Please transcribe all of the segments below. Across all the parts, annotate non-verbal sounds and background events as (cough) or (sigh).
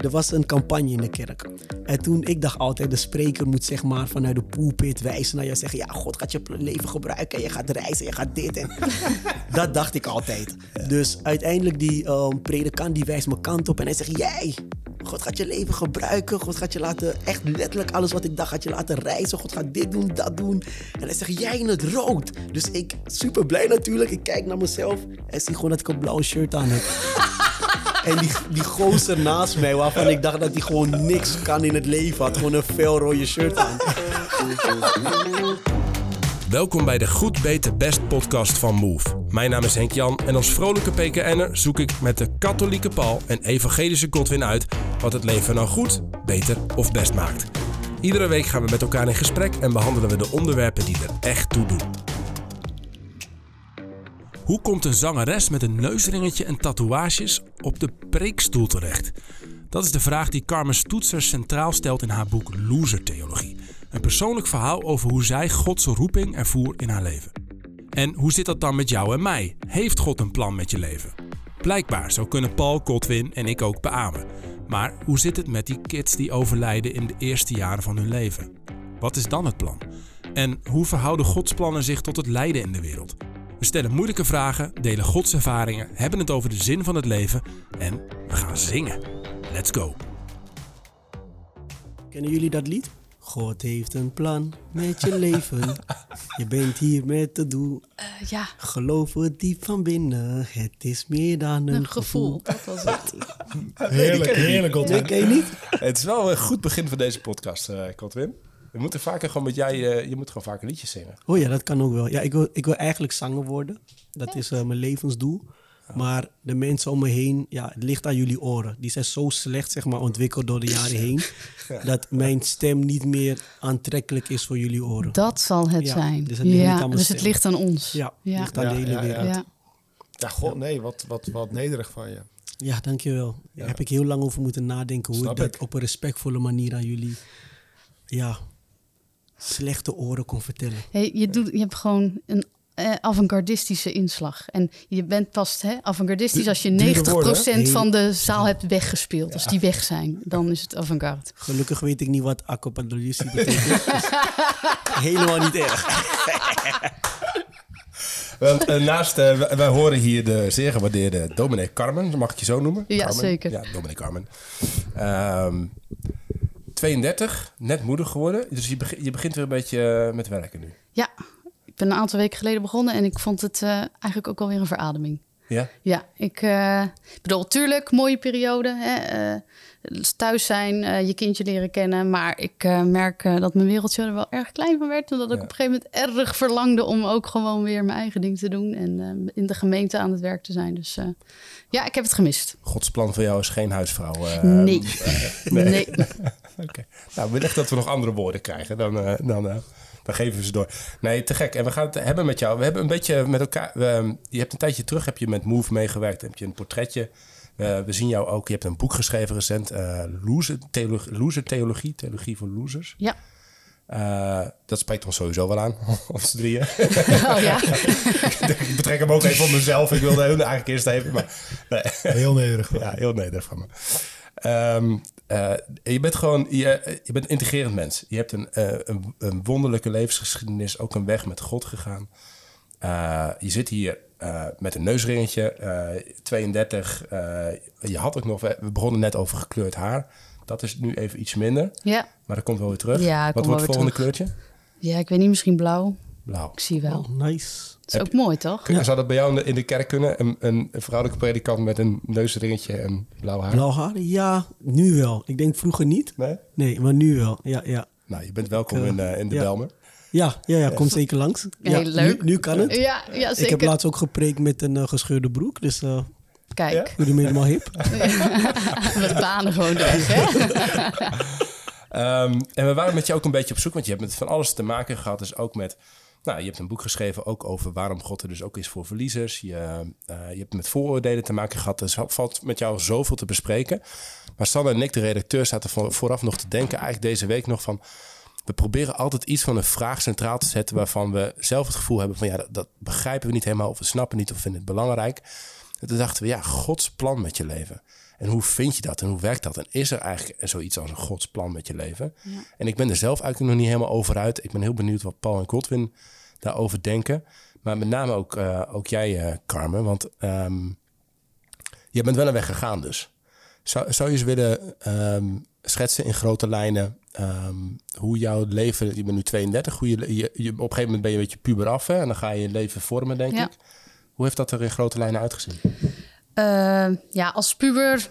er was een campagne in de kerk. En toen, ik dacht altijd, de spreker moet zeg maar vanuit de pulpit wijzen naar je zeggen, ja, God gaat je leven gebruiken en je gaat reizen, je gaat dit en... (laughs) dat dacht ik altijd. Dus uiteindelijk die um, predikant die wijst mijn kant op en hij zegt, jij, God gaat je leven gebruiken. God gaat je laten, echt letterlijk alles wat ik dacht, gaat je laten reizen. God gaat dit doen, dat doen. En hij zegt, jij in het rood. Dus ik, super blij natuurlijk. Ik kijk naar mezelf en zie gewoon dat ik een blauw shirt aan heb. (laughs) En die, die gozer naast mij, waarvan ik dacht dat hij gewoon niks kan in het leven, had gewoon een fel rode shirt aan. Welkom bij de Goed Beter Best podcast van Move. Mijn naam is Henk Jan en als vrolijke PKN'er zoek ik met de katholieke Paul en evangelische Godwin uit wat het leven nou goed, beter of best maakt. Iedere week gaan we met elkaar in gesprek en behandelen we de onderwerpen die er echt toe doen. Hoe komt een zangeres met een neusringetje en tatoeages op de preekstoel terecht? Dat is de vraag die Carmen Stoetser centraal stelt in haar boek Loser Theologie. Een persoonlijk verhaal over hoe zij Gods roeping ervoer in haar leven. En hoe zit dat dan met jou en mij? Heeft God een plan met je leven? Blijkbaar, zo kunnen Paul, Godwin en ik ook beamen. Maar hoe zit het met die kids die overlijden in de eerste jaren van hun leven? Wat is dan het plan? En hoe verhouden Gods plannen zich tot het lijden in de wereld? We stellen moeilijke vragen, delen Gods ervaringen, hebben het over de zin van het leven en we gaan zingen. Let's go! Kennen jullie dat lied? God heeft een plan met je (laughs) leven. Je bent hier met het doel. Uh, ja. Geloof het diep van binnen. Het is meer dan een, een gevoel. Dat was het. heerlijk, heerlijk, Godwin. Nee, ken je niet? Het is wel een goed begin van deze podcast, uh, We moeten vaker gewoon met jij, uh, je moet gewoon vaker liedjes zingen. Oh ja, dat kan ook wel. Ja, ik wil, ik wil eigenlijk zanger worden. Dat is uh, mijn levensdoel. Maar de mensen om me heen, ja, het ligt aan jullie oren. Die zijn zo slecht zeg maar, ontwikkeld door de (laughs) jaren heen. dat mijn stem niet meer aantrekkelijk is voor jullie oren. Dat zal het Ja, zijn. dus het ligt ja, dus het ligt aan ons. Ja, Ja. ligt aan de Ja, hele ja, ja. wereld. Ja, Ja. Ja, god, nee, wat, wat, wat nederig van je. dankjewel. Daar heb ik heel lang over moeten nadenken. Hoe Snap ik dat ik. op een respectvolle manier aan jullie ja, slechte oren kon vertellen. Hey, je, doet, je hebt gewoon een eh, avant-gardistische inslag. En je bent pas hè, avant-gardistisch als je Dure 90% woorden, hè? van de zaal hebt weggespeeld. Als die weg zijn, dan is het avant-garde. Gelukkig weet ik niet wat accompagnatie betekent. dus (laughs) helemaal niet erg. (laughs) Want eh, naast, eh, wij- wij horen hier de zeer gewaardeerde dominee Carmen, mag ik je zo noemen? Ja, Carmen? zeker. Ja, dominee Carmen. Ehm 32, net moeder geworden. Dus je, begint je begint weer een beetje eh, met werken nu. Ja, ik ben een aantal weken geleden begonnen en ik vond het eh, eigenlijk ook alweer een verademing. Ja? Ja, ik eh, bedoel, tuurlijk, mooie periode. Hè, thuis zijn, je kindje leren kennen. Maar ik merk dat mijn wereldje er wel erg klein van werd. En dat ik op een gegeven moment erg verlangde om ook gewoon weer mijn eigen ding te doen. En in de gemeente aan het werk te zijn. Dus ja, ik heb het gemist. Gods plan voor jou is geen huisvrouw. (laughs) nee. nee. Oké. Nou, wellicht dat we nog andere woorden krijgen. Dan, eh, dan, eh, dan geven we ze door. Nee, te gek. En we gaan het hebben met jou. We hebben een beetje met elkaar... we- je hebt een tijdje terug heb je met Move meegewerkt. Heb je een portretje. Eh, we zien jou ook. Je hebt een boek geschreven recent. eh loser, theologie, loser Theologie. Theologie voor losers. Ja. Eh, dat spreekt ons sowieso wel aan. (laughs) Ons drieën. (laughs) Oh ja. (laughs) ik betrek hem ook even op mezelf. Ik wilde hem eigenlijk eerst even. Maar nee. Heel nederig. Ja, heel nederig van me. Ehm, eh, je bent gewoon, je, je bent een integrerend mens. Je hebt een, eh, een, een wonderlijke levensgeschiedenis, ook een weg met God gegaan. Eh, je zit hier eh, met een neusringetje, eh, 32. eh, je had ook nog, we begonnen net over gekleurd haar. Dat is nu even iets minder, ja. maar dat komt wel weer terug. Ja, Wat wordt het volgende kleurtje? Ja, ik weet niet, misschien blauw. Blauw. Ik zie wel. Oh, nice. Het is ook mooi, toch? Zou dat bij jou in de, in de kerk kunnen? Een, een, een vrouwelijke predikant met een neusringetje en blauw haar? Blauw haar? Ja, nu wel. Ik denk vroeger niet. Nee? Nee, maar nu wel. Ja, ja. Nou, je bent welkom in, eh, eh, in de ja. Belmer. Ja, ja, ja, kom zeker langs. Ja, Heel leuk. Nu, nu kan het. Ja, ja zeker. Ik heb laatst ook gepreekt met een eh, gescheurde broek, dus eh Kijk, jullie me helemaal hip. (laughs) met banen gewoon weg, hè? (laughs) Ehm, en we waren met je ook een beetje op zoek, want je hebt met van alles te maken gehad. Dus ook met, nou, je hebt een boek geschreven ook over waarom God er dus ook is voor verliezers. Je, eh, je hebt met vooroordelen te maken gehad. Dus er valt met jou zoveel te bespreken. Maar Sanne en ik, de redacteur, zaten voor- vooraf nog te denken, eigenlijk deze week nog van... We proberen altijd iets van een vraag centraal te zetten waarvan we zelf het gevoel hebben van ja, dat, dat begrijpen we niet helemaal of we snappen niet of vinden het belangrijk. En toen dachten we, ja, Gods plan met je leven. En hoe vind je dat en hoe werkt dat? En is er eigenlijk zoiets als een godsplan met je leven? En ik ben er zelf eigenlijk nog niet helemaal over uit. Ik ben heel benieuwd wat Paul en Godwin daarover denken. Maar met name ook, uh, ook jij, uh, Carmen. Want um, je bent wel een weg gegaan dus. Zou, zou je eens willen um, schetsen in grote lijnen um, hoe jouw leven... Je bent nu 32, hoe je, je, je, op een gegeven moment ben je een beetje puber af. Hè, en dan ga je je leven vormen, denk ja. ik. Hoe heeft dat er in grote lijnen uitgezien? Uh, ja, als puber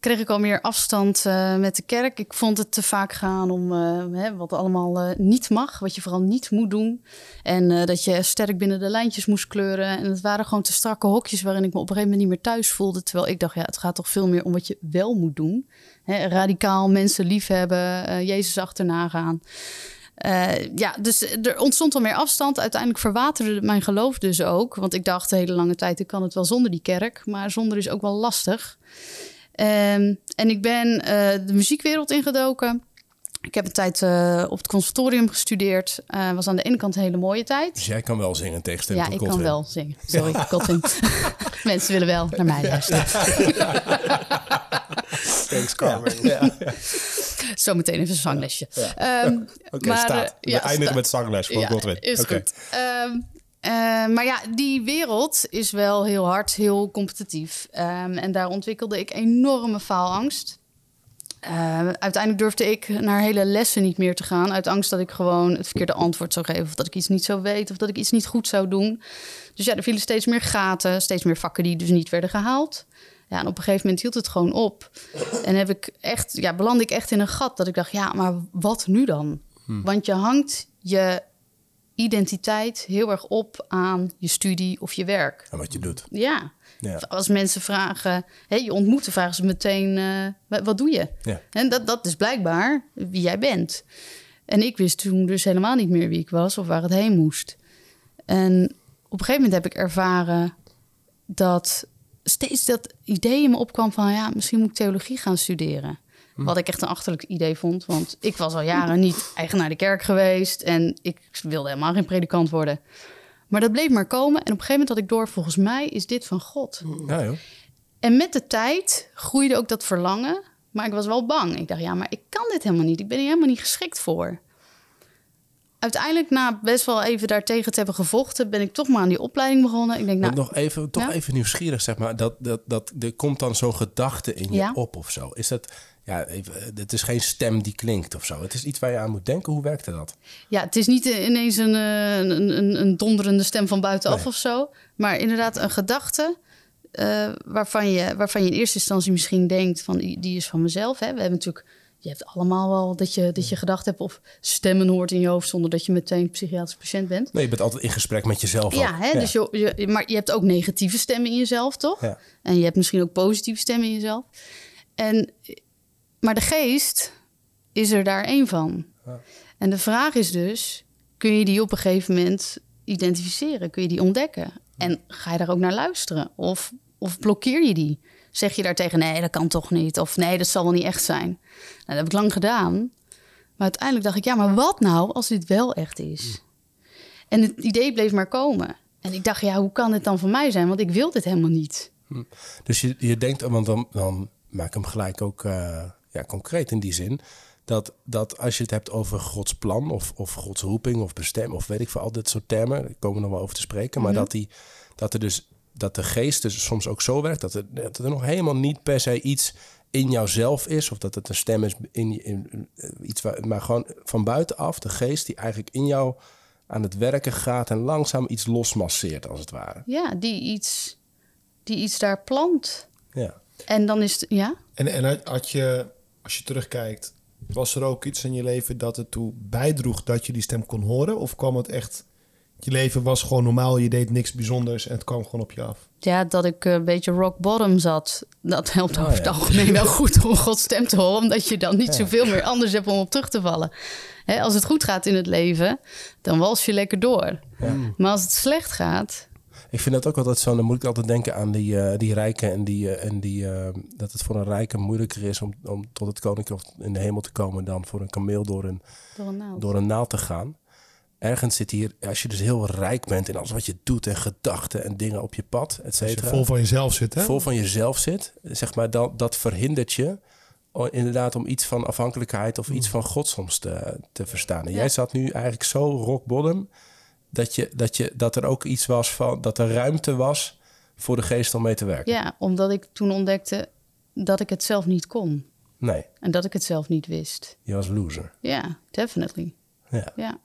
kreeg ik al meer afstand uh, met de kerk. Ik vond het te vaak gaan om uh, hè, wat allemaal uh, niet mag, wat je vooral niet moet doen. En dat je sterk binnen de lijntjes moest kleuren. En het waren gewoon te strakke hokjes waarin ik me op een gegeven moment niet meer thuis voelde. Terwijl ik dacht, ja, het gaat toch veel meer om wat je wel moet doen. Hè, radicaal mensen liefhebben, Jezus achterna gaan. Uh, ja, dus er ontstond al meer afstand. Uiteindelijk verwaterde mijn geloof dus ook. Want ik dacht de hele lange tijd, ik kan het wel zonder die kerk. Maar zonder is ook wel lastig. Um, en ik ben uh, de muziekwereld ingedoken. Ik heb een tijd uh, op het conservatorium gestudeerd. Uh, was aan de ene kant een hele mooie tijd. Dus jij kan wel zingen tegen stem Ja, ik kan wel zingen. Sorry. Godwin. (laughs) Mensen willen wel naar mij luisteren. (laughs) Thanks, Carmen. Ja. Zometeen even een zanglesje. Ja. Um, Oké, okay, staat. We ja, eindigen met zangles voor Godwin. Is okay. goed. Um, uh, maar ja, die wereld is wel heel hard, heel competitief. Um, en daar ontwikkelde ik enorme faalangst. Uh, uiteindelijk durfde ik naar hele lessen niet meer te gaan. Uit angst dat ik gewoon het verkeerde antwoord zou geven. Of dat ik iets niet zou weten. Of dat ik iets niet goed zou doen. Dus ja, er vielen steeds meer gaten. Steeds meer vakken die dus niet werden gehaald. Ja, en op een gegeven moment hield het gewoon op. En heb ik echt, ja, belandde ik echt in een gat. Dat ik dacht, ja, maar wat nu dan? Hm. Want je hangt je identiteit heel erg op aan je studie of je werk. En wat je doet. Ja. ja. Als mensen vragen, hè, je ontmoeten, vragen ze meteen, uh, wat doe je? Ja. En dat, dat is blijkbaar wie jij bent. En ik wist toen dus helemaal niet meer wie ik was of waar het heen moest. En op een gegeven moment heb ik ervaren dat steeds dat idee in me opkwam van, ja, misschien moet ik theologie gaan studeren. Hm. Wat ik echt een achterlijk idee vond. Want ik was al jaren niet eigenaar de kerk geweest. En ik wilde helemaal geen predikant worden. Maar dat bleef maar komen. En op een gegeven moment had ik door, volgens mij is dit van God. Ja, joh. En met de tijd groeide ook dat verlangen. Maar ik was wel bang. Ik dacht, ja, maar ik kan dit helemaal niet. Ik ben helemaal niet geschikt voor. Uiteindelijk, na best wel even daartegen te hebben gevochten, ben ik toch maar aan die opleiding begonnen. Ik denk, nou, nog even, toch even nieuwsgierig, zeg maar. Dat, dat, dat, er komt dan zo'n gedachte in je op of zo. Is dat, ja, even, het is geen stem die klinkt of zo. Het is iets waar je aan moet denken. Hoe werkte dat? Ja, het is niet ineens een, eh, een, een, een donderende stem van buitenaf of zo. Maar inderdaad een gedachte uh, waarvan, je, waarvan je in eerste instantie misschien denkt van die is van mezelf. Hè. We hebben natuurlijk, je hebt allemaal wel dat je, dat je gedacht hebt of stemmen hoort in je hoofd zonder dat je meteen psychiatrisch patiënt bent. Nee, je bent altijd in gesprek met jezelf. Ja, hè, ja. Dus je, je, maar je hebt ook negatieve stemmen in jezelf, toch? Ja. En je hebt misschien ook positieve stemmen in jezelf. En maar de geest is er daar één van. Ja. En de vraag is dus: kun je die op een gegeven moment identificeren? Kun je die ontdekken? En ga je daar ook naar luisteren? Of, of blokkeer je die? Zeg je daartegen: nee, dat kan toch niet? Of nee, dat zal wel niet echt zijn? Nou, dat heb ik lang gedaan. Maar uiteindelijk dacht ik: ja, maar wat nou als dit wel echt is? En het idee bleef maar komen. En ik dacht: ja, hoe kan dit dan voor mij zijn? Want ik wil dit helemaal niet. Hm. Dus je, je denkt, want dan, dan maak hem gelijk ook. Uh ja, concreet in die zin. Dat, dat als je het hebt over Gods plan of, of Gods roeping of bestem of weet ik veel, al dit soort termen, daar komen we nog wel over te spreken. Maar mhm. dat, die, dat er dus dat de geest dus soms ook zo werkt dat er, dat er nog helemaal niet per se iets in jouzelf is, of dat het een stem is in, in, iets waar, maar gewoon van buitenaf, de geest die eigenlijk in jou aan het werken gaat en langzaam iets losmasseert, als het ware. Ja, die iets, die iets daar plant. Ja. En dan is het, ja. En, en had je als je terugkijkt, was er ook iets in je leven dat ertoe bijdroeg dat je die stem kon horen? Of kwam het echt, je leven was gewoon normaal, je deed niks bijzonders en het kwam gewoon op je af? Ja, dat ik een beetje rock bottom zat. Dat helpt oh, over het algemeen wel goed om Gods stem te horen, omdat je dan niet zoveel meer anders hebt om op terug te vallen. als het goed gaat in het leven, dan wals je lekker door. Maar als het slecht gaat, ik vind dat ook altijd zo. Dan moet ik altijd denken aan die, uh, die rijken en, die, uh, en die, uh, dat het voor een rijke moeilijker is om, om tot het koninkrijk in de hemel te komen dan voor een kameel door een, door een, naald. Door een naald te gaan. Ergens zit hier, als je dus heel rijk bent in alles wat je doet en gedachten en dingen op je pad, et Als je cetera. vol van jezelf zit, hè? vol van jezelf zit, zeg maar, dat, dat verhindert je inderdaad om iets van afhankelijkheid of iets van God soms te, te verstaan. En jij zat nu eigenlijk zo rock bottom dat, je, dat, je, dat er ook iets was van, dat er ruimte was voor de geest om mee te werken. Ja, omdat ik toen ontdekte dat ik het zelf niet kon. Nee, En dat ik het zelf niet wist. je was loser. Ja, definitely. Ja. Ja.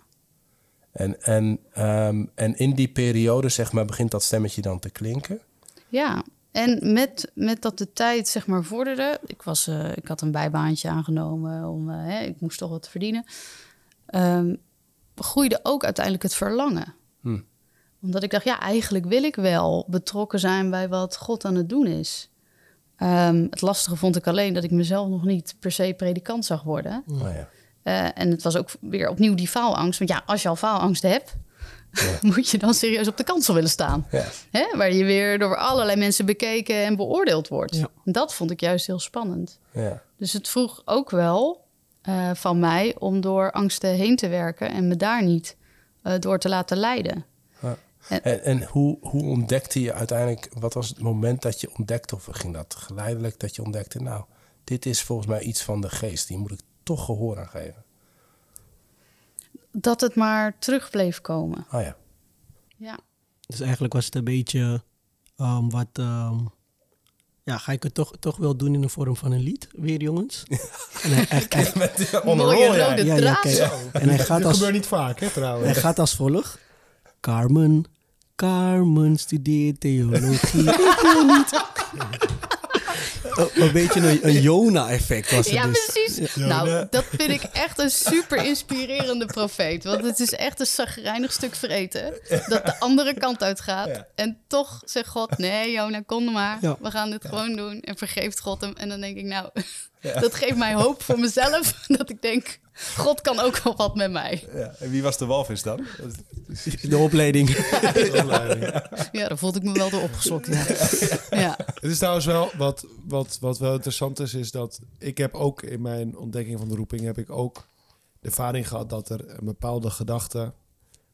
En, en, ehm, en in die periode, zeg maar, begint dat stemmetje dan te klinken. Ja, en met, met dat de tijd zeg maar vorderde, ik, was, eh, ik had een bijbaantje aangenomen, om, eh, hè, ik moest toch wat verdienen, ehm, groeide ook uiteindelijk het verlangen. Hm. Omdat ik dacht, ja, eigenlijk wil ik wel betrokken zijn bij wat God aan het doen is. Ehm, het lastige vond ik alleen dat ik mezelf nog niet per se predikant zag worden. Nou ja. Eh, en het was ook weer opnieuw die faalangst. Want ja, als je al faalangst hebt, (laughs) moet je dan serieus op de kansel willen staan. Ja. Hè? Waar je weer door allerlei mensen bekeken en beoordeeld wordt. Ja. Dat vond ik juist heel spannend. Ja. Dus het vroeg ook wel eh, van mij om door angsten heen te werken en me daar niet eh, door te laten leiden. En, en hoe, hoe ontdekte je uiteindelijk, wat was het moment dat je ontdekte, of ging dat geleidelijk, dat je ontdekte, nou, dit is volgens mij iets van de geest, die moet ik toch gehoor aan geven. Dat het maar terug bleef komen. Oh ja. Ja. Dus eigenlijk was het een beetje ehm, wat... ehm, ja, ga ik het toch, toch wel doen in de vorm van een lied, weer jongens? (laughs) En hij, hij, hij- Mooie rode ja, ja, kijk. En hij gaat Dat als, gebeurt niet vaak, hè, hij trouwens. gaat als volgt. Carmen, Carmen studeert theologie. ik wil niet... Een- beetje een, een Jona-effect was het Ja, dus. precies. Nou, dat vind ik echt een super inspirerende profeet. Want het is echt een zagrijnig stuk vreten. Dat de andere kant uitgaat. Ja. En toch zegt God, nee Jona, kom maar. Ja. We gaan dit gewoon doen. En vergeeft God hem. En dan denk ik, nou, dat geeft mij hoop voor mezelf. (laughs) Dat ik denk, God kan ook wel wat met mij. En wie was de walvis dan? (laughs) De opleiding. Ja, daar voelde ik me wel door opgeslokt. Ja. (laughs) ja. Het is trouwens wel, wat, wat, wat wel interessant is, is dat ik heb ook in mijn ontdekking van de roeping, heb ik ook de ervaring gehad dat er een bepaalde gedachte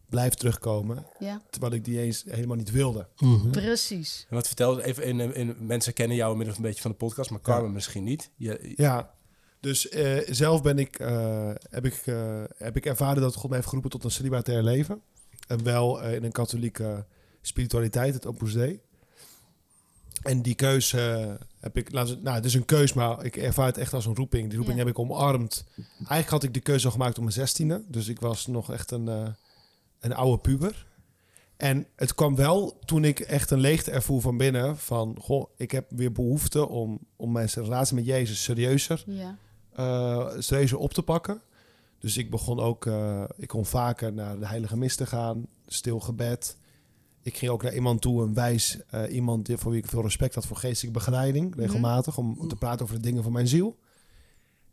blijft terugkomen, ja, terwijl ik die eens helemaal niet wilde. precies. En wat vertelde even, in, in, mensen kennen jou inmiddels een beetje van de podcast, maar Carmen misschien niet. Je, Ja, dus eh, zelf ben ik, eh, heb, ik, eh, heb ik ervaren dat God mij heeft geroepen tot een celibatair leven. En wel in een katholieke spiritualiteit, het Opus Dei. En die keuze heb ik, laten we- nou het is een keus, maar ik ervaar het echt als een roeping. Die roeping Ja. heb ik omarmd. Eigenlijk had ik de keuze al gemaakt op mijn zestiende. Dus ik was nog echt een, eh, een oude puber. En het kwam wel toen ik echt een leegte ervoer van binnen. Van, goh, ik heb weer behoefte om, om mijn relatie met Jezus serieuzer Ja. eh serieuzer op te pakken. Dus ik begon ook, eh, ik kon vaker naar de heilige mis te gaan, stil gebed. Ik ging ook naar iemand toe, een wijs eh, iemand die, voor wie ik veel respect had voor geestelijke begeleiding, regelmatig, om te praten over de dingen van mijn ziel.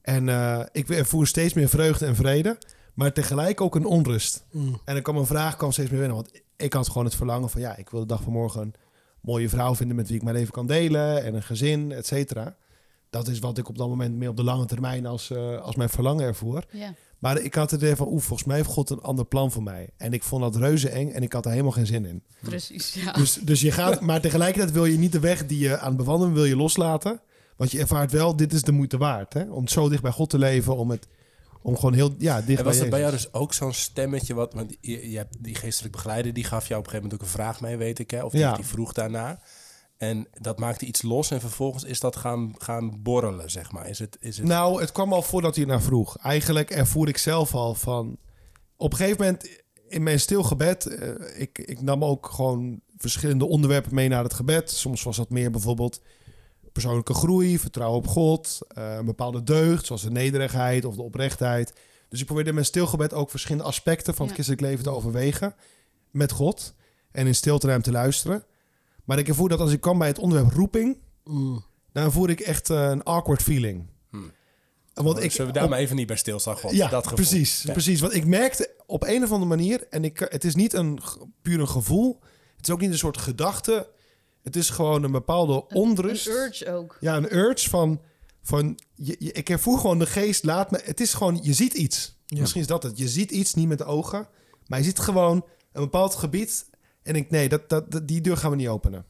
En ik ervoer steeds meer vreugde en vrede, maar tegelijk ook een onrust. Mm. En er kwam een vraag, kwam steeds meer binnen, want ik had gewoon het verlangen van, ja, ik wil de dag van morgen een mooie vrouw vinden met wie ik mijn leven kan delen en een gezin, et cetera. Dat is wat ik op dat moment meer op de lange termijn als, eh, als mijn verlangen ervoer. Ja. Maar ik had het idee van, oeh, volgens mij heeft God een ander plan voor mij. En ik vond dat reuze eng en ik had er helemaal geen zin in. Precies, ja. Dus, dus je gaat, maar tegelijkertijd wil je niet de weg die je aan het bewandelen wil je loslaten. Want je ervaart wel, dit is de moeite waard. Hè? Om zo dicht bij God te leven, om, het, om gewoon heel ja, dicht en was dat bij jou dus ook zo'n stemmetje? Wat, want je, je hebt die geestelijk begeleider, die gaf jou op een gegeven moment ook een vraag mee, weet ik. Hè? Of die, Ja. die vroeg daarna. En dat maakte iets los en vervolgens is dat gaan, gaan borrelen, zeg maar. Is het, is het... Nou, het kwam al voordat hij naar vroeg. Eigenlijk ervoer ik zelf al van... Op een gegeven moment in mijn stil gebed... eh, ik, ik nam ook gewoon verschillende onderwerpen mee naar het gebed. Soms was dat meer bijvoorbeeld persoonlijke groei, vertrouwen op God... eh, een bepaalde deugd, zoals de nederigheid of de oprechtheid. Dus ik probeerde in mijn stilgebed ook verschillende aspecten... van het Ja. christelijk leven te overwegen met God... en in stilte naar hem te luisteren. Maar ik ervoer dat als ik kwam bij het onderwerp roeping... Mm. dan voer ik echt eh, een awkward feeling. Want ik, Zullen we daar op- maar even niet bij stilstaan, God? ja, dat gevoel. precies, Ja. precies. Want ik merkte op een of andere manier, en ik, het is niet een puur een gevoel, het is ook niet een soort gedachte, het is gewoon een bepaalde onrust. Een urge ook. Ja, een urge van, van je, je- ik ervoer gewoon de geest, laat me, het is gewoon, je ziet iets. Misschien is dat het. Je ziet iets niet met de ogen, Maar je ziet gewoon een bepaald gebied en ik nee, dat, dat, die deur gaan we niet openen.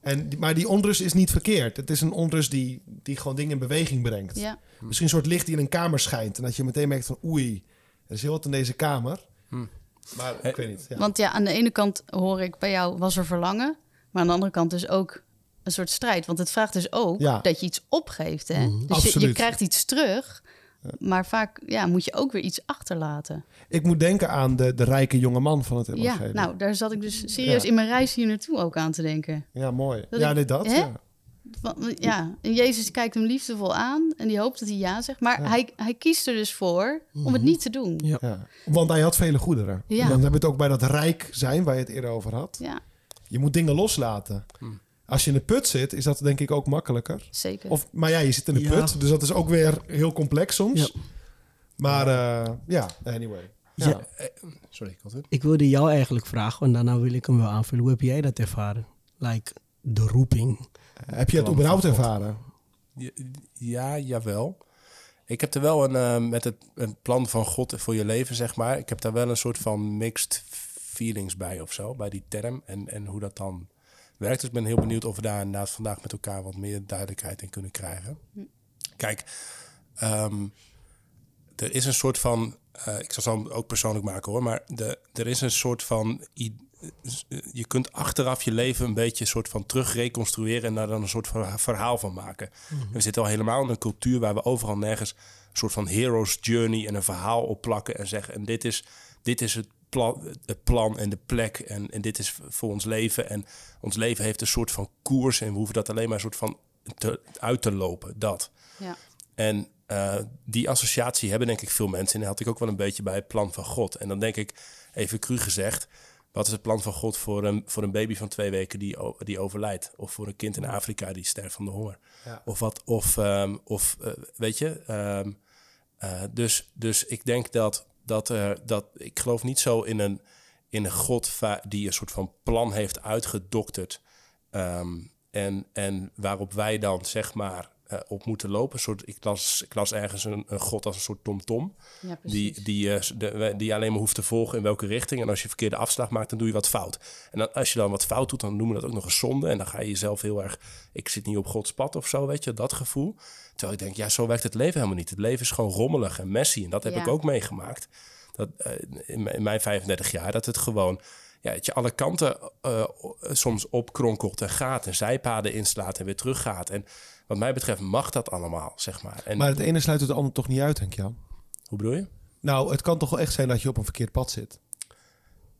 En, maar die onrust is niet verkeerd. Het is een onrust die, die gewoon dingen in beweging brengt. Ja, Misschien een soort licht die in een kamer schijnt. En dat je meteen merkt van oei, er is heel wat in deze kamer. Maar ik weet niet. Ja. want ja, aan de ene kant hoor ik bij jou was er verlangen, maar aan de andere kant dus ook een soort strijd. Want het vraagt dus ook Ja. dat je iets opgeeft. Hè? Dus je, krijgt iets terug, maar vaak ja, moet je ook weer iets achterlaten. Ik moet denken aan de, de rijke jonge man van het Ja, evangelie. nou, daar zat ik dus serieus Ja. in mijn reis hier naartoe ook aan te denken. Ja, mooi. Dat ja, ik- nee, dat. hè? Ja. Van, ja, en Jezus kijkt hem liefdevol aan en die hoopt dat hij ja zegt. Maar hij, hij kiest er dus voor om het niet te doen. Ja. Ja. Want hij had vele goederen. Ja. Dan hebben we het ook bij dat rijk zijn, waar je het eerder over had. Ja, Je moet dingen loslaten. Als je in de put zit, is dat denk ik ook makkelijker. zeker. Of, maar ja, je zit in de Ja. put, dus dat is ook weer heel complex soms. Ja. Maar eh, ja, anyway. Ja. Ja. Sorry, ik had het. Ik wilde jou eigenlijk vragen, en daarna wil ik hem wel aanvullen. Hoe heb jij dat ervaren? Like, de roeping. Heb je het überhaupt ervaren? Ja, ja, jawel. Ik heb er wel een, eh, met het een plan van God voor je leven, zeg maar. Ik heb daar wel een soort van mixed feelings bij of zo, bij die term. En, en hoe dat dan werkt. Dus ik ben heel benieuwd of we daar inderdaad vandaag met elkaar wat meer duidelijkheid in kunnen krijgen. Kijk, ehm, er is een soort van, eh, ik zal het ook persoonlijk maken hoor, maar de, er is een soort van, je kunt achteraf je leven een beetje een soort van terug reconstrueren en daar dan een soort van verhaal van maken. We zitten al helemaal in een cultuur waar we overal nergens een soort van hero's journey en een verhaal op plakken en zeggen, en dit is, dit is het plan, het plan en de plek en, en dit is voor ons leven en ons leven heeft een soort van koers en we hoeven dat alleen maar een soort van te, uit te lopen, dat. Ja. En eh, die associatie hebben denk ik veel mensen. En dat had ik ook wel een beetje bij het plan van God. En dan denk ik, even cru gezegd... wat is het plan van God voor een, voor een baby van twee weken die, die overlijdt? Of voor een kind in Afrika die sterft van de honger? Ja. Of wat, of, ehm, of eh, weet je... ehm, eh, dus, dus ik denk dat, dat, er dat... Ik geloof niet zo in een, in een God die een soort van plan heeft uitgedokterd... Ehm, en, en waarop wij dan zeg maar eh, op moeten lopen. Een soort, ik, las, ik las ergens een, een god als een soort tom-tom. Ja, precies. Die, die, eh, de, die alleen maar hoeft te volgen in welke richting. En als je verkeerde afslag maakt, dan doe je wat fout. En dan, als je dan wat fout doet, dan noemen we dat ook nog een zonde. En dan ga je jezelf heel erg... Ik zit niet op Gods pad of zo, weet je. Dat gevoel. Terwijl ik denk, ja, zo werkt het leven helemaal niet. Het leven is gewoon rommelig en messy. En dat heb Ja. ik ook meegemaakt. Dat, eh, in, mijn- in mijn 35 jaar, dat het gewoon... Ja, dat je alle kanten eh, soms opkronkelt en gaat en zijpaden inslaat en weer teruggaat. En wat mij betreft mag dat allemaal, zeg maar. En Maar het ene sluit het ander toch niet uit, denk Jan? hoe bedoel je? Nou, het kan toch wel echt zijn dat je op een verkeerd pad zit.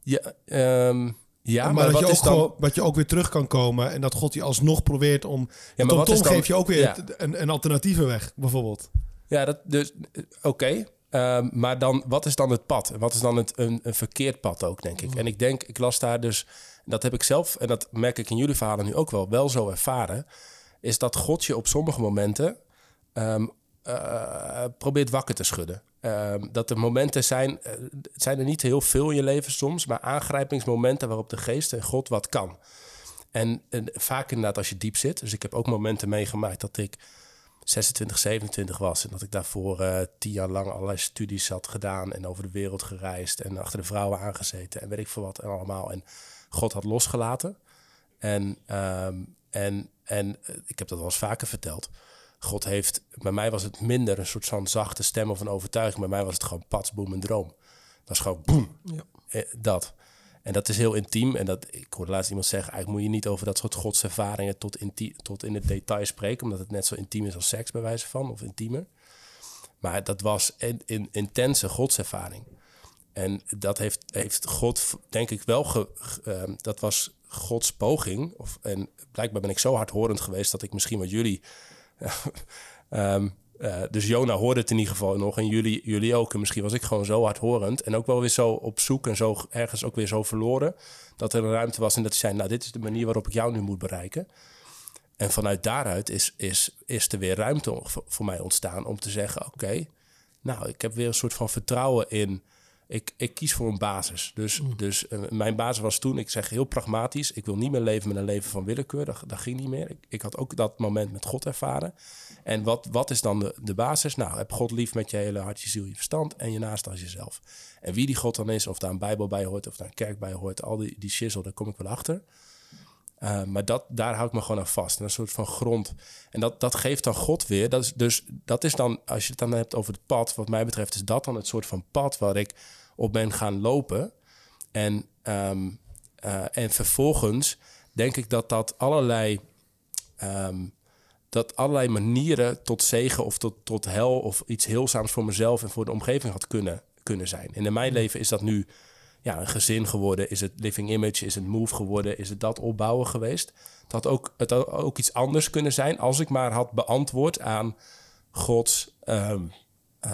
Ja, ehm, ja maar, maar, dat wat je ook is dan... gewoon, dat je ook weer terug kan komen en dat God je alsnog probeert om. Ja, maar wat is dan- geeft je ook weer Ja. een, een alternatieve weg, bijvoorbeeld. Ja, dat, dus eh, oké. Ehm, maar dan, wat is dan het pad? En wat is dan het, een, een verkeerd pad ook, denk ik? En ik denk, ik las daar dus, dat heb ik zelf, en dat merk ik in jullie verhalen nu ook wel, wel zo ervaren, is dat God je op sommige momenten ehm, eh, probeert wakker te schudden. Ehm, dat er momenten zijn, eh, het zijn er niet heel veel in je leven soms, maar aangrijpingsmomenten waarop de geest en God wat kan. En, en vaak inderdaad als je diep zit. Dus ik heb ook momenten meegemaakt dat ik 26, 27 was. En dat ik daarvoor eh, tien jaar lang allerlei studies had gedaan. En over de wereld gereisd. En achter de vrouwen aangezeten. En weet ik veel wat en allemaal. En God had losgelaten. En, ehm, en, en eh, ik heb dat wel eens vaker verteld. God heeft, bij mij was het minder een soort van zachte stem of een overtuiging. Bij mij was het gewoon pats, boem, een droom. Dat was gewoon boem. Ja. Eh, dat. En dat is heel intiem. En dat, ik hoorde laatst iemand zeggen, eigenlijk moet je niet over dat soort godservaringen tot, inti- tot in het detail spreken. Omdat het net zo intiem is als seks, bij wijze van, of intiemer. Maar dat was een, een intense godservaring. En dat heeft, heeft God, denk ik, wel... Ge, ge- ehm, dat was Gods poging. Of, en blijkbaar ben ik zo hardhorend geweest... dat ik misschien wat jullie... (laughs) ehm, eh, dus Jona hoorde het in ieder geval nog. En jullie, jullie ook. En misschien was ik gewoon zo hardhorend. En ook wel weer zo op zoek en zo ergens ook weer zo verloren. Dat er een ruimte was en dat hij zei... nou, dit is de manier waarop ik jou nu moet bereiken. En vanuit daaruit is, is, is er weer ruimte voor, voor mij ontstaan om te zeggen: Oké, nou, ik heb weer een soort van vertrouwen in ik, ik kies voor een basis. Dus, dus eh, mijn basis was toen, ik zeg heel pragmatisch, ik wil niet meer leven met een leven van willekeur. Dat, dat ging niet meer. Ik, ik had ook dat moment met God ervaren. En wat, wat is dan de, de basis? Nou, heb God lief met je hele hart, je ziel, je verstand en je naast als jezelf. En wie die God dan is, of daar een Bijbel bij hoort, of daar een kerk bij hoort, al die, die shizzle, daar kom ik wel achter. Uh, maar dat, daar hou ik me gewoon aan vast. Een soort van grond. En dat, dat geeft dan God weer. Dat is, dus dat is dan, als je het dan hebt over het pad, wat mij betreft, is dat dan het soort van pad waar ik op ben gaan lopen. En, um, uh, en vervolgens denk ik dat dat allerlei, um, dat allerlei manieren tot zegen of tot, tot hel of iets heelzaams voor mezelf en voor de omgeving had kunnen, kunnen zijn. En in mijn leven is dat nu ja, een gezin geworden? Is het living image? Is het move geworden? Is het dat opbouwen geweest? Het had ook, het had ook iets anders kunnen zijn als ik maar had beantwoord aan Gods. Um, uh,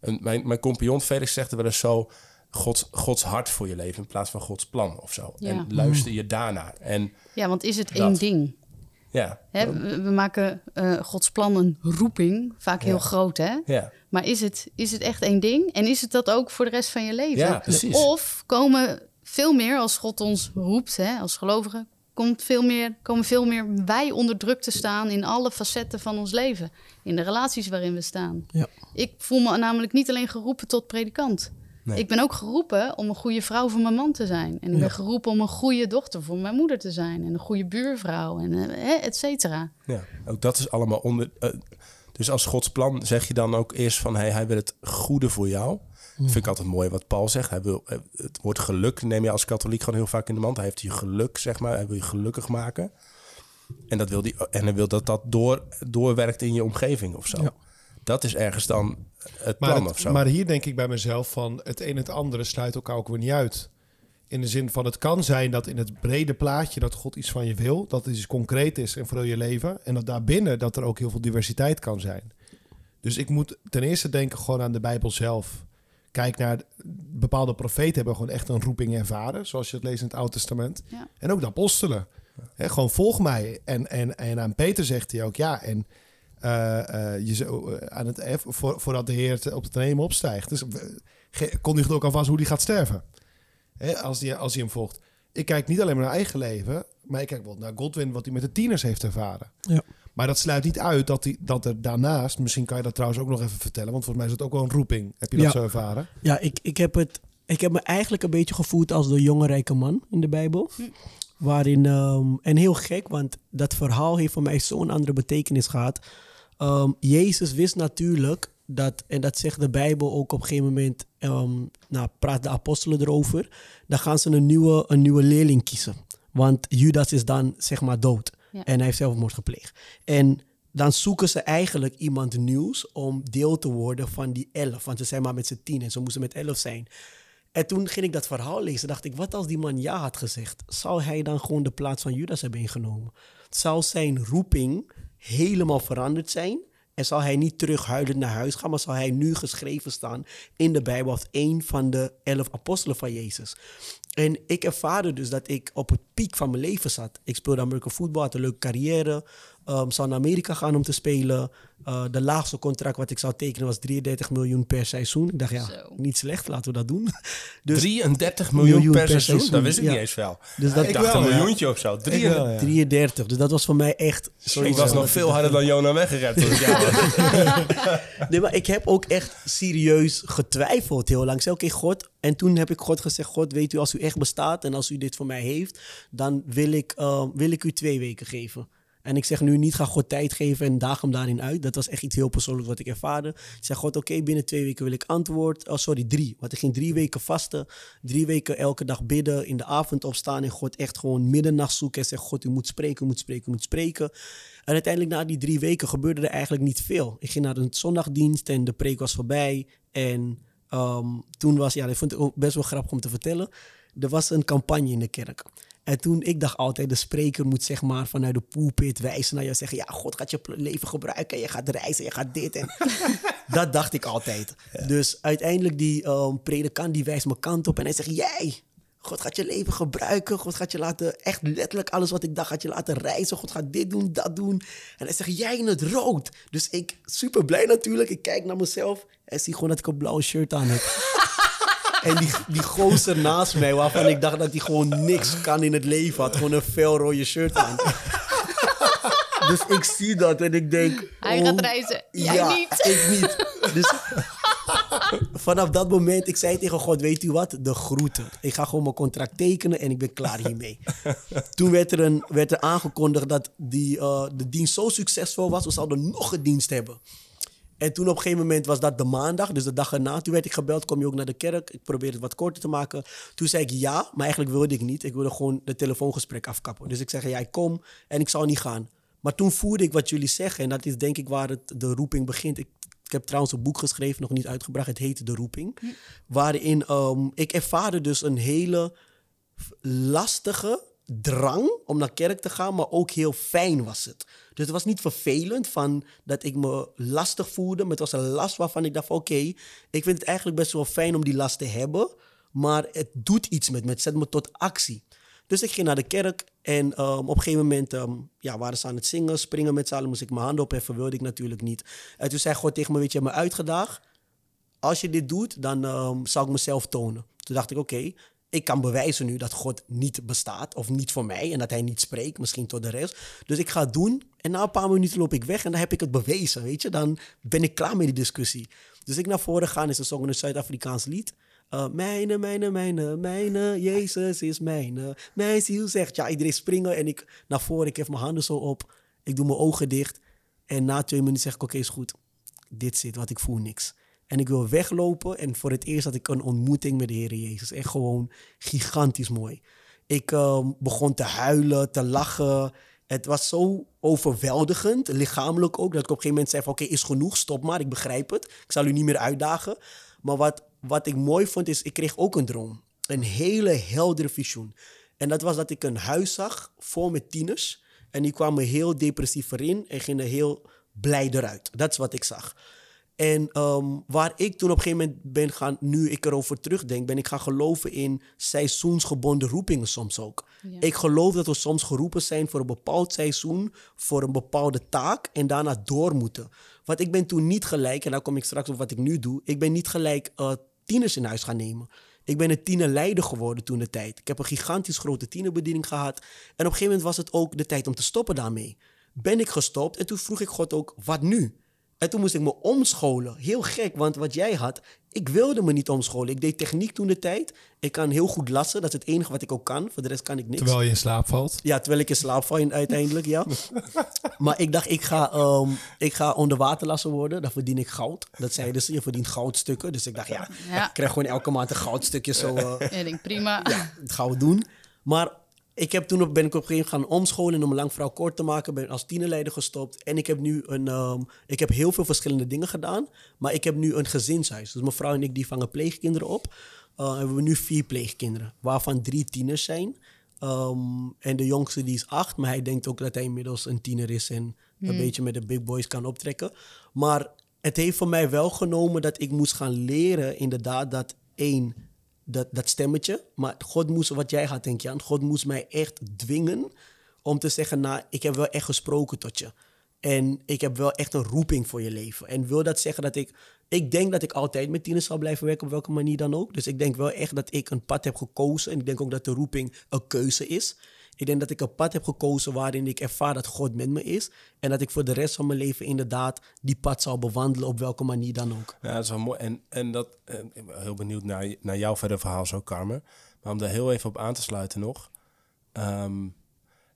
uh, mijn, mijn compagnon Felix zegt er wel eens zo. Gods, Gods hart voor je leven in plaats van Gods plan of zo. Ja. En luister je daarnaar. En Ja, want is het Dat. één ding? Ja, Hè, we, we maken eh, Gods plan een roeping, vaak heel Ja. groot, hè? ja, Maar is het, is het echt één ding? En is het dat ook voor de rest van je leven? Ja, precies. Of komen veel meer, als God ons roept, hè, als gelovigen, komt veel meer, komen veel meer wij onder druk te staan in alle facetten van ons leven. In de relaties waarin we staan. Ja. Ik voel me namelijk niet alleen geroepen tot predikant. Nee. Ik ben ook geroepen om een goede vrouw voor mijn man te zijn. En ik ben geroepen om een goede dochter voor mijn moeder te zijn. En een goede buurvrouw, en eh, hè, et cetera. ja, ook dat is allemaal onder. eh, dus als Gods plan zeg je dan ook eerst van hey, hij wil het goede voor jou. Vind ik altijd mooi wat Paul zegt. Hij wil eh, het woord geluk neem je als katholiek gewoon heel vaak in de mand. Hij heeft je geluk, zeg maar. Hij wil je gelukkig maken. En, dat wil die, en hij wil dat dat door, doorwerkt in je omgeving of zo. Ja. Dat is ergens dan het Maar, plan het- of zo. maar hier denk ik bij mezelf van het een en het andere sluit elkaar ook weer niet uit. In de zin van het kan zijn dat in het brede plaatje dat God iets van je wil, dat het iets concreet is en voor je leven. En dat daarbinnen dat er ook heel veel diversiteit kan zijn. Dus ik moet ten eerste denken gewoon aan de Bijbel zelf. Kijk naar bepaalde profeten hebben gewoon echt een roeping ervaren, zoals je het leest in het Oude Testament. Ja. En ook de apostelen. Hè, gewoon volg mij. En, en, en aan Peter zegt hij ook ja. En je zo, eh, aan het, eh, voor, voordat de Heer op de hemel opstijgt. Dus eh, kondigt ook alvast hoe die gaat sterven. Hè, als, die, als hij hem volgt. Ik kijk niet alleen maar naar eigen leven, maar ik kijk wel naar Godwin, wat hij met de tieners heeft ervaren. Ja. Maar dat sluit niet uit dat, die, dat er daarnaast, misschien kan je dat trouwens ook nog even vertellen, want volgens mij is het ook wel een roeping. Heb je dat Ja. zo ervaren? Ja, ik, ik, heb het, ik heb me eigenlijk een beetje gevoeld als de jonge rijke man in de Bijbel. Waarin, ehm, en heel gek, want dat verhaal heeft voor mij zo'n andere betekenis gehad. Ehm, Jezus wist natuurlijk dat, en dat zegt de Bijbel ook op een gegeven moment, ehm, nou, praat de apostelen erover, dan gaan ze een nieuwe, een nieuwe leerling kiezen. Want Judas is dan zeg maar dood Ja. en hij heeft zelfmoord gepleegd. En dan zoeken ze eigenlijk iemand nieuws om deel te worden van die elf. Want ze zijn maar met z'n tien en ze moesten met elf zijn. En toen ging ik dat verhaal lezen, dacht ik, wat als die man ja had gezegd? Zou hij dan gewoon de plaats van Judas hebben ingenomen? Zou zijn roeping helemaal veranderd zijn? En zal hij niet terug huilend naar huis gaan, maar zal hij nu geschreven staan in de Bijbel als een van de elf apostelen van Jezus? En ik ervaarde dus dat ik op het piek van mijn leven zat. Ik speelde American voetbal, had een leuke carrière. Um, zou naar Amerika gaan om te spelen. Uh, de laagste contract wat ik zou tekenen was 33 miljoen per seizoen. Ik dacht, ja, Zo. niet slecht, laten we dat doen. (laughs) Dus 33 miljoen, miljoen per per seizoen? seizoen, Dat wist ik ja. niet eens wel. Dus dat- ik Ik dacht wel, een ja. miljoentje of zo. Ik 33. wel, ja. 33. Dus dat was voor mij echt... Ik was nog veel harder dan Jona (laughs) was. (laughs) Nee, maar ik heb ook echt serieus getwijfeld heel lang. Ik zei, oké, God. En toen heb ik God gezegd, God, weet u, als u echt bestaat en als u dit voor mij heeft, dan wil ik, eh, wil ik u twee weken geven. En ik zeg nu niet, ga God tijd geven en daag hem daarin uit. Dat was echt iets heel persoonlijks wat ik ervaarde. Ik zeg, God, oké, binnen twee weken wil ik antwoord. Oh, sorry, drie. Want ik ging drie weken vasten. Drie weken elke dag bidden, in de avond opstaan en God echt gewoon middernacht zoeken. En zeg, God, u moet spreken, u moet spreken, u moet spreken. En uiteindelijk na die drie weken gebeurde er eigenlijk niet veel. Ik ging naar een zondagdienst en de preek was voorbij. En ehm, toen was, ja, dat vond ik ook best wel grappig om te vertellen. Er was een campagne in de kerk. En toen, ik dacht altijd, de spreker moet zeg maar vanuit de pulpit wijzen naar je en zeggen, ja, God gaat je leven gebruiken, je gaat reizen, je gaat dit. En (laughs) dat dacht ik altijd. Dus uiteindelijk die ehm, predikant, die wijst mijn kant op en hij zegt, jij, God gaat je leven gebruiken. God gaat je laten, echt letterlijk alles wat ik dacht, gaat je laten reizen. God gaat dit doen, dat doen. En hij zegt, jij in het rood. Dus ik, super blij natuurlijk. Ik kijk naar mezelf en zie gewoon dat ik een blauw shirt aan heb. (laughs) En die, die gozer naast mij, waarvan ik dacht dat hij gewoon niks kan in het leven, had gewoon een fel rode shirt aan. Dus ik zie dat en ik denk... Hij oh, gaat reizen. Jij ja, niet. ik niet. Dus vanaf dat moment, ik zei tegen God, weet u wat? De groeten. Ik ga gewoon mijn contract tekenen en ik ben klaar hiermee. Toen werd er, een, werd er aangekondigd dat die, eh, de dienst zo succesvol was, we zouden nog een dienst hebben. En toen op een gegeven moment was dat de maandag, dus de dag erna. Toen werd ik gebeld, kom je ook naar de kerk? Ik probeerde het wat korter te maken. Toen zei ik ja, maar eigenlijk wilde ik niet. Ik wilde gewoon de telefoongesprek afkappen. Dus ik zeg ja, ik kom en ik zou niet gaan. Maar toen voerde ik wat jullie zeggen. En dat is denk ik waar het, de roeping begint. Ik, ik heb trouwens een boek geschreven, nog niet uitgebracht. Het heet De Roeping. Waarin ehm, ik ervaarde dus een hele lastige drang om naar kerk te gaan, maar ook heel fijn was het. Dus het was niet vervelend van dat ik me lastig voelde, maar het was een last waarvan ik dacht oké, ik vind het eigenlijk best wel fijn om die last te hebben, maar het doet iets met me, het zet me tot actie. Dus ik ging naar de kerk en ehm, op een gegeven moment ehm, ja, waren ze aan het zingen, springen met z'n allen, moest ik mijn handen opheffen, wilde ik natuurlijk niet. En toen zei God tegen me, weet je, me uitgedaagd, als je dit doet, dan ehm, zal ik mezelf tonen. Toen dacht ik, oké, ik kan bewijzen nu dat God niet bestaat of niet voor mij en dat hij niet spreekt, misschien tot de rest. Dus ik ga het doen en na een paar minuten loop ik weg en dan heb ik het bewezen, weet je. Dan ben ik klaar met die discussie. Dus ik naar voren ga en ze zongen een Zuid-Afrikaans lied. Uh, mijne, mijne, mijne, mijne, Jezus is mijne. Mijn ziel zegt, ja, iedereen springen en ik naar voren, ik heb mijn handen zo op, ik doe mijn ogen dicht. En na twee minuten zeg ik, oké, is goed. Dit zit, wat ik voel niks. En ik wil weglopen. En voor het eerst had ik een ontmoeting met de Heer Jezus. Echt gewoon gigantisch mooi. Ik uh, begon te huilen, te lachen. Het was zo overweldigend, lichamelijk ook, dat ik op een gegeven moment zei van oké, is genoeg, stop maar, ik begrijp het. Ik zal u niet meer uitdagen. Maar wat, wat ik mooi vond is, ik kreeg ook een droom. Een hele heldere visioen. En dat was dat ik een huis zag vol met tieners. En die kwamen heel depressief erin en gingen heel blij eruit. Dat is wat ik zag. En um, waar ik toen op een gegeven moment ben gaan, nu ik erover terugdenk, ben ik gaan geloven in seizoensgebonden roepingen soms ook. Ja. Ik geloof dat we soms geroepen zijn voor een bepaald seizoen, voor een bepaalde taak en daarna door moeten. Want ik ben toen niet gelijk, en daar kom ik straks op wat ik nu doe, ik ben niet gelijk uh, tieners in huis gaan nemen. Ik ben een tienerleider geworden toen de tijd. Ik heb een gigantisch grote tienerbediening gehad. En op een gegeven moment was het ook de tijd om te stoppen daarmee. Ben ik gestopt en toen vroeg ik God ook, wat nu? En toen moest ik me omscholen. Heel gek, want wat jij had, ik wilde me niet omscholen. Ik deed techniek toen de tijd. Ik kan heel goed lassen, dat is het enige wat ik ook kan. Voor de rest kan ik niks. Terwijl je in slaap valt? Ja, terwijl ik in slaap val uiteindelijk, ja. (laughs) maar ik dacht, ik ga, um, ik ga onderwaterlasser worden. Dan verdien ik goud. Dat zeiden ze, je verdient goudstukken. Dus ik dacht, ja, ja. ik krijg gewoon elke maand een goudstukje zo. (laughs) Uh, ik denk, prima. Ja, dat gaan we doen. Maar ik heb toen op, ben ik op een gegeven moment gaan omscholen om een lang verhaal kort te maken. Ben als tienerleider gestopt. En ik heb nu een, um, ik heb heel veel verschillende dingen gedaan. Maar ik heb nu een gezinshuis. Dus mijn vrouw en ik die vangen pleegkinderen op. Uh, hebben we nu vier pleegkinderen, waarvan drie tieners zijn. Um, en de jongste die is acht, maar hij denkt ook dat hij inmiddels een tiener is en hmm. een beetje met de big boys kan optrekken. Maar het heeft voor mij wel genomen dat ik moest gaan leren, inderdaad, dat één dat, dat stemmetje. Maar God moest, wat jij had, denk je aan, God moest mij echt dwingen om te zeggen, nou, ik heb wel echt gesproken tot je. En ik heb wel echt een roeping voor je leven. En wil dat zeggen dat ik, ik denk dat ik altijd met tieners zal blijven werken, op welke manier dan ook. Dus ik denk wel echt dat ik een pad heb gekozen. En ik denk ook dat de roeping een keuze is. Ik denk dat ik een pad heb gekozen waarin ik ervaar dat God met me is. En dat ik voor de rest van mijn leven inderdaad die pad zal bewandelen op welke manier dan ook. Ja, dat is wel mooi. En, en dat, eh, ik ben heel benieuwd naar, naar jouw verder verhaal zo, Carmen. Maar om daar heel even op aan te sluiten nog. Um,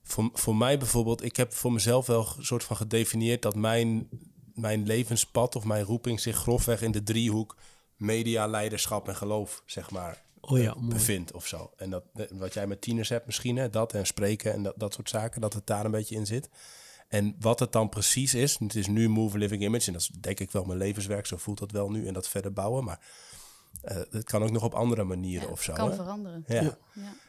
voor, voor mij bijvoorbeeld, ik heb voor mezelf wel een soort van gedefinieerd dat mijn, mijn levenspad of mijn roeping zich grofweg in de driehoek media, leiderschap en geloof, zeg maar, oh ja, bevindt of zo. En dat, wat jij met tieners hebt misschien, hè, dat en spreken en dat, dat soort zaken, dat het daar een beetje in zit. En wat het dan precies is, het is nu Move Living Image en dat is denk ik wel mijn levenswerk, zo voelt dat wel nu en dat verder bouwen, maar uh, het kan ook nog op andere manieren ja, of zo. kan hè? veranderen. Ja. ja.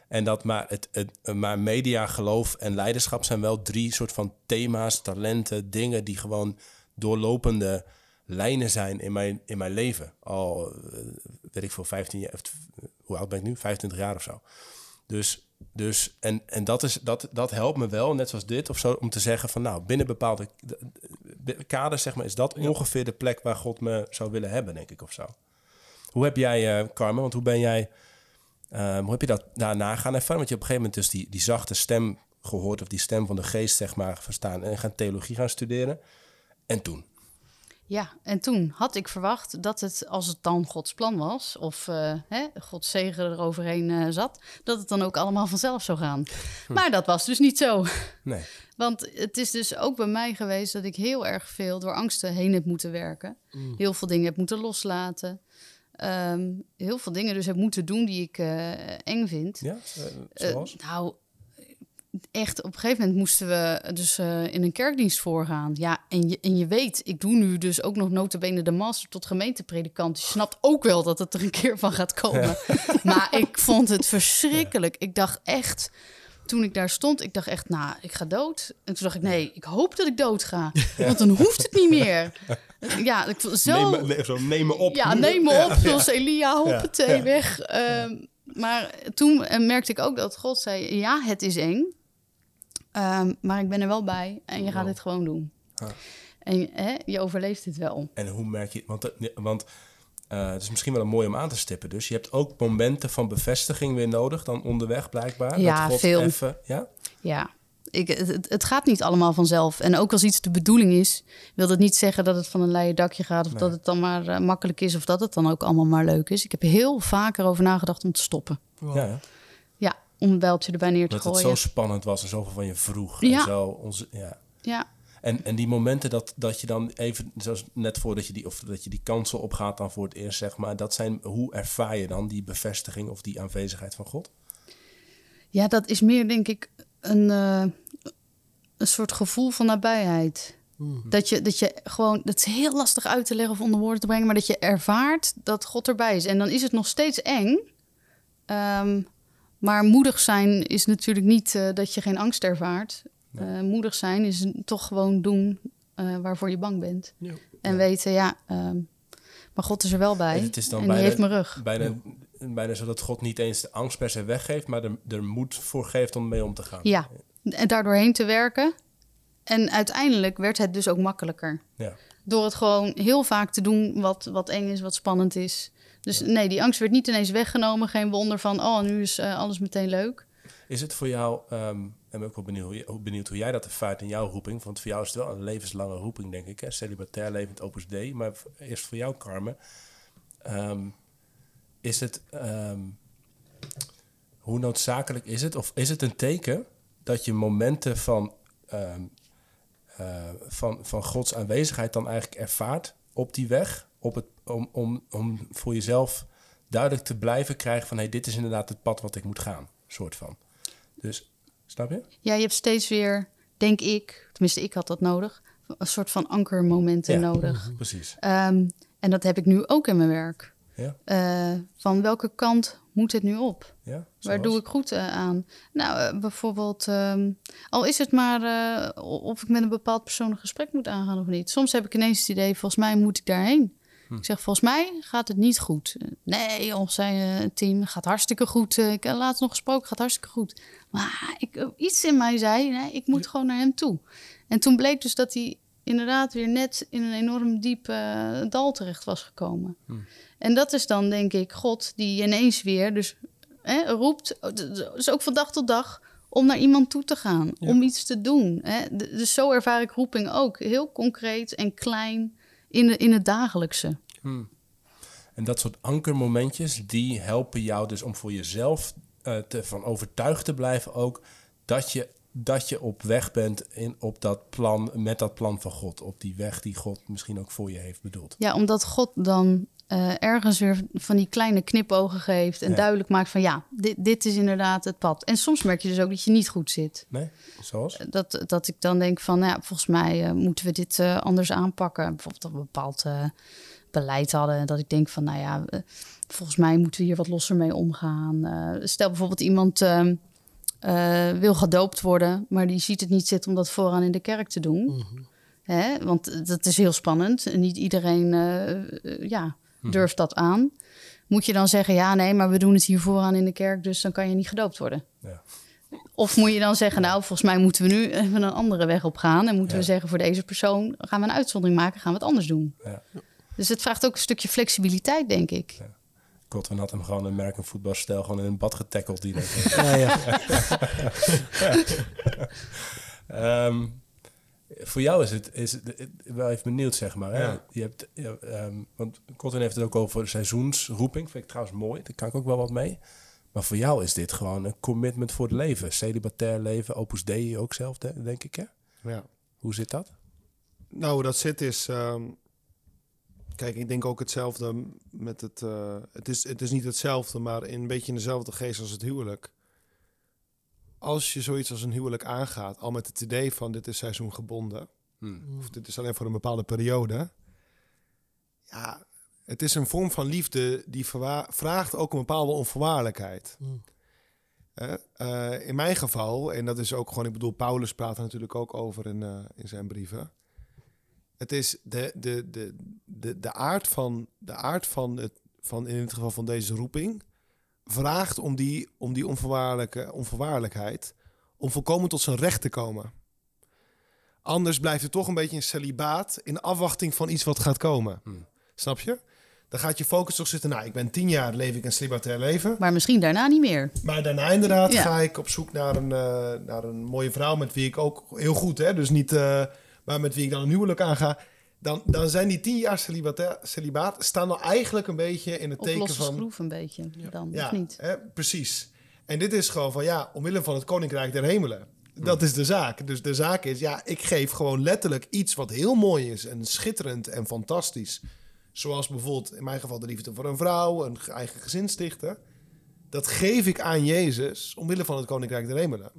En dat maar, het, het, maar media, geloof en leiderschap zijn wel drie soort van thema's, talenten, dingen die gewoon doorlopende lijnen zijn in mijn, in mijn leven. Al weet ik voor 15 jaar, hoe oud ben ik nu? 25 jaar of zo. Dus, dus en, en dat, is, dat, dat helpt me wel, net zoals dit of zo, om te zeggen van nou, binnen bepaalde kaders, zeg maar, is dat ongeveer de plek waar God me zou willen hebben, denk ik of zo. Hoe heb jij, eh Carmen, want hoe ben jij... ehm, hoe heb je dat daarna gaan ervaren? Want je hebt op een gegeven moment dus die, die zachte stem gehoord... of die stem van de geest, zeg maar, verstaan... en gaan theologie gaan studeren. En toen? Ja, en toen had ik verwacht dat het, als het dan Gods plan was, of eh hè, Gods zegen eroverheen eh, zat, dat het dan ook allemaal vanzelf zou gaan. Maar dat was dus niet zo. Nee. (laughs) Want het is dus ook bij mij geweest dat ik heel erg veel door angsten heen heb moeten werken. Heel veel dingen heb moeten loslaten. Ehm, heel veel dingen dus heb moeten doen die ik eh, eng vind. Ja? Zoals? nou, echt, op een gegeven moment moesten we dus eh, in een kerkdienst voorgaan. Ja, en je, en je weet, ik doe nu dus ook nog notabene de master tot gemeentepredikant. Je snapt ook wel dat het er een keer van gaat komen. (laughs) Maar ik vond het verschrikkelijk. Ik dacht echt, toen ik daar stond, ik dacht echt, nou, ik ga dood. En toen dacht ik, nee, ik hoop dat ik dood ga. Want dan hoeft het niet meer. (laughs) Ja, ik vond zo... Neem, me- zo, neem me op. Ja, neem me op, zoals Elia, hoppatee, weg. Ehm, maar toen eh, merkte ik ook dat God zei, ja, het is eng. Ehm, maar ik ben er wel bij en je gaat dit gewoon doen. En hè, je overleeft dit wel. En hoe merk je... Want, eh, want eh, het is misschien wel een mooi om aan te stippen. Dus je hebt ook momenten van bevestiging weer nodig... dan onderweg blijkbaar. Ja, dat veel. Even, ja? Ja, ik, het, gaat niet allemaal vanzelf. En ook als iets de bedoeling is, wil dat niet zeggen dat het van een leien dakje gaat... of dat het dan maar eh, makkelijk is of dat het dan ook allemaal maar leuk is. Ik heb heel vaak erover nagedacht om te stoppen. Ja. Ja, om een bijltje erbij neer te Dat het gooien. zo spannend was en zoveel van je vroeg. Ja. En, zo, onze, ja. Ja, en, en die momenten dat, dat je dan even, zoals net voordat je die, of dat je die kansel opgaat dan voor het eerst, zeg maar, dat zijn, hoe ervaar je dan die bevestiging of die aanwezigheid van God? Ja, dat is meer denk ik een, eh, een soort gevoel van nabijheid. Dat, je, dat je gewoon, dat is heel lastig uit te leggen of onder woorden te brengen, maar dat je ervaart dat God erbij is. En dan is het nog steeds eng. Ehm, maar moedig zijn is natuurlijk niet eh, dat je geen angst ervaart. Eh, moedig zijn is toch gewoon doen eh, waarvoor je bang bent. Ja. En weten, ja, ehm, maar God is er wel bij. En het is dan en bijna- die heeft mijn rug. Bijna, bijna zo dat God niet eens de angst per se weggeeft, maar er, er moed voor geeft om mee om te gaan. Ja, en daardoor heen te werken. En uiteindelijk werd het dus ook makkelijker. Ja. Door het gewoon heel vaak te doen wat, wat eng is, wat spannend is. Dus nee, die angst werd niet ineens weggenomen. Geen wonder van, oh, nu is eh, alles meteen leuk. Is het voor jou, ehm en ben ik ook benieuwd, benieuwd hoe jij dat ervaart in jouw roeping, want voor jou is het wel een levenslange roeping, denk ik, hè? celibatair levend opus Dei. Maar eerst voor jou, Carmen, Ehm, is het, ehm, hoe noodzakelijk is het, of is het een teken dat je momenten van, eh, van, van Gods aanwezigheid dan eigenlijk ervaart op die weg, op het, om, om, om voor jezelf duidelijk te blijven krijgen van, hey, dit is inderdaad het pad wat ik moet gaan, soort van. Dus, snap je? Ja, je hebt steeds weer, denk ik, tenminste ik had dat nodig, een soort van ankermomenten Ja. nodig. Precies. Ehm, en dat heb ik nu ook in mijn werk. Ja, Eh, van welke kant moet het nu op? ja. Waar doe ik goed eh, aan? Nou, eh, bijvoorbeeld, ehm, al is het maar of ik met een bepaald persoon een gesprek moet aangaan of niet. Soms heb ik ineens het idee, volgens mij moet ik daarheen. Hm. Ik zeg, volgens mij gaat het niet goed. Eh, Nee, of zei eh, team, gaat hartstikke goed. Eh, Ik heb laatst nog gesproken, gaat hartstikke goed. Maar ik, eh, iets in mij zei, nee, ik moet gewoon naar hem toe. En toen bleek dus dat hij inderdaad weer net in een enorm diep eh, dal terecht was gekomen. En dat is dan, denk ik, God die ineens weer dus hè, roept, dus ook van dag tot dag, om naar iemand toe te gaan, om iets te doen. Hè. Dus zo ervaar ik roeping ook. Heel concreet en klein in, de, in het dagelijkse. En dat soort ankermomentjes, die helpen jou dus om voor jezelf eh, te, van overtuigd te blijven ook dat je, dat je op weg bent in, op dat plan, met dat plan van God. Op die weg die God misschien ook voor je heeft bedoeld. Ja, omdat God dan eh, ergens weer van die kleine knipogen geeft en duidelijk maakt van ja, dit, dit is inderdaad het pad. En soms merk je dus ook dat je niet goed zit. Nee? Zoals? Dat, dat ik dan denk van, nou ja, volgens mij eh, moeten we dit eh, anders aanpakken. Bijvoorbeeld dat we een bepaald eh, beleid hadden. En dat ik denk van, nou ja, eh, volgens mij moeten we hier wat losser mee omgaan. Eh, stel bijvoorbeeld iemand ehm, eh, wil gedoopt worden, maar die ziet het niet zitten om dat vooraan in de kerk te doen. Hè? Want dat is heel spannend. En niet iedereen eh, eh, ja, durft dat aan. Moet je dan zeggen, ja, nee, maar we doen het hier vooraan in de kerk, dus dan kan je niet gedoopt worden. Ja. Of moet je dan zeggen, nou, volgens mij moeten we nu even een andere weg op gaan. En moeten we Ja. zeggen, voor deze persoon gaan we een uitzondering maken, gaan we het anders doen. Ja. Dus het vraagt ook een stukje flexibiliteit, denk ik. Godwin had hem gewoon een American voetbalstijl gewoon in een bad getackeld. Die (laughs) Ja, ja. (laughs) Ehm, voor jou is het, is het, wel even benieuwd, zeg maar. Hè? Ja. Je hebt, ja, ehm, want Cotton heeft het ook over seizoensroeping. Vind ik trouwens mooi. Daar kan ik ook wel wat mee. Maar voor jou is dit gewoon een commitment voor het leven. Celibatair leven, Opus Dei ook zelf, de- denk ik. Hè? Ja. Hoe zit dat? Nou, hoe dat zit is. ehm, kijk, ik denk ook hetzelfde met het. eh, het, is, het is niet hetzelfde, maar in een beetje in dezelfde geest als het huwelijk. Als je zoiets als een huwelijk aangaat, al met het idee van dit is seizoengebonden, Hmm. of dit is alleen voor een bepaalde periode. Ja, het is een vorm van liefde die vraagt ook een bepaalde onvoorwaardelijkheid. Hè? Eh, in mijn geval, en dat is ook gewoon, ik bedoel, Paulus praat er natuurlijk ook over in, eh, in zijn brieven. Het is de, de, de, de, de aard van, de aard van, het, van, in het geval van deze roeping, vraagt om die, om die onvoorwaardelijke, onvoorwaardelijkheid, om volkomen tot zijn recht te komen. Anders blijft het toch een beetje een celibaat in afwachting van iets wat gaat komen. Hmm. Snap je? Dan gaat je focus toch zitten, nou, ik ben tien jaar, leef ik een celibatair leven. Maar misschien daarna niet meer. Maar daarna inderdaad Ja. ga ik op zoek naar een, eh, naar een mooie vrouw met wie ik ook heel goed, hè, dus niet, eh, maar met wie ik dan een huwelijk aanga. Dan, dan zijn die tien jaar celibaat staan dan eigenlijk een beetje in het Op teken losse van. schroef een beetje dan, Ja, of niet? Hè, precies. En dit is gewoon van ja, omwille van het koninkrijk der hemelen. Dat is de zaak. Dus de zaak is, ja, ik geef gewoon letterlijk iets wat heel mooi is en schitterend en fantastisch. Zoals bijvoorbeeld in mijn geval de liefde voor een vrouw, een eigen gezin stichten. Dat geef ik aan Jezus omwille van het koninkrijk der hemelen.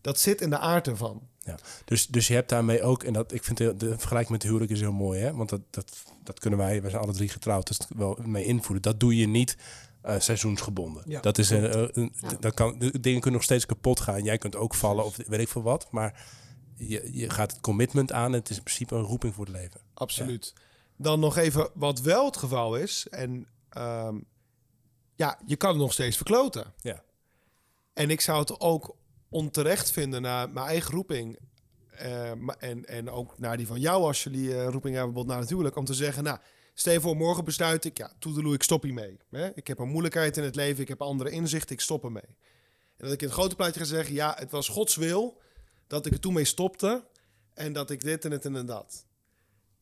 Dat zit in de aard ervan. Ja. Dus, dus je hebt daarmee ook, en dat, ik vind de, de vergelijking met het huwelijk is heel mooi, hè? want dat, dat, dat kunnen wij, we zijn alle drie getrouwd, dus wel mee invoeren. Dat doe je niet eh, seizoensgebonden. Ja, dat is een, een- een- dat kan, de dingen kunnen nog steeds kapot gaan. Jij kunt ook vallen of weet ik veel wat, maar je, je gaat het commitment aan. Het is in principe een roeping voor het leven. Absoluut. Dan nog even wat wel het geval is. En ehm, ja, je kan het nog steeds verkloten. Ja. En ik zou het ook onterecht vinden naar mijn eigen roeping. eh, en, en ook naar die van jou als jullie eh, roeping hebben, bijvoorbeeld huwelijk. Om te zeggen, nou, stel voor, morgen besluit ik, ja, toedeloe, ik stop hiermee. Hè? Ik heb een moeilijkheid in het leven, ik heb andere inzichten, ik stop ermee. En dat ik in het grote plaatje ga zeggen, ja, het was Gods wil dat ik er toen mee stopte. En dat ik dit en het en dat.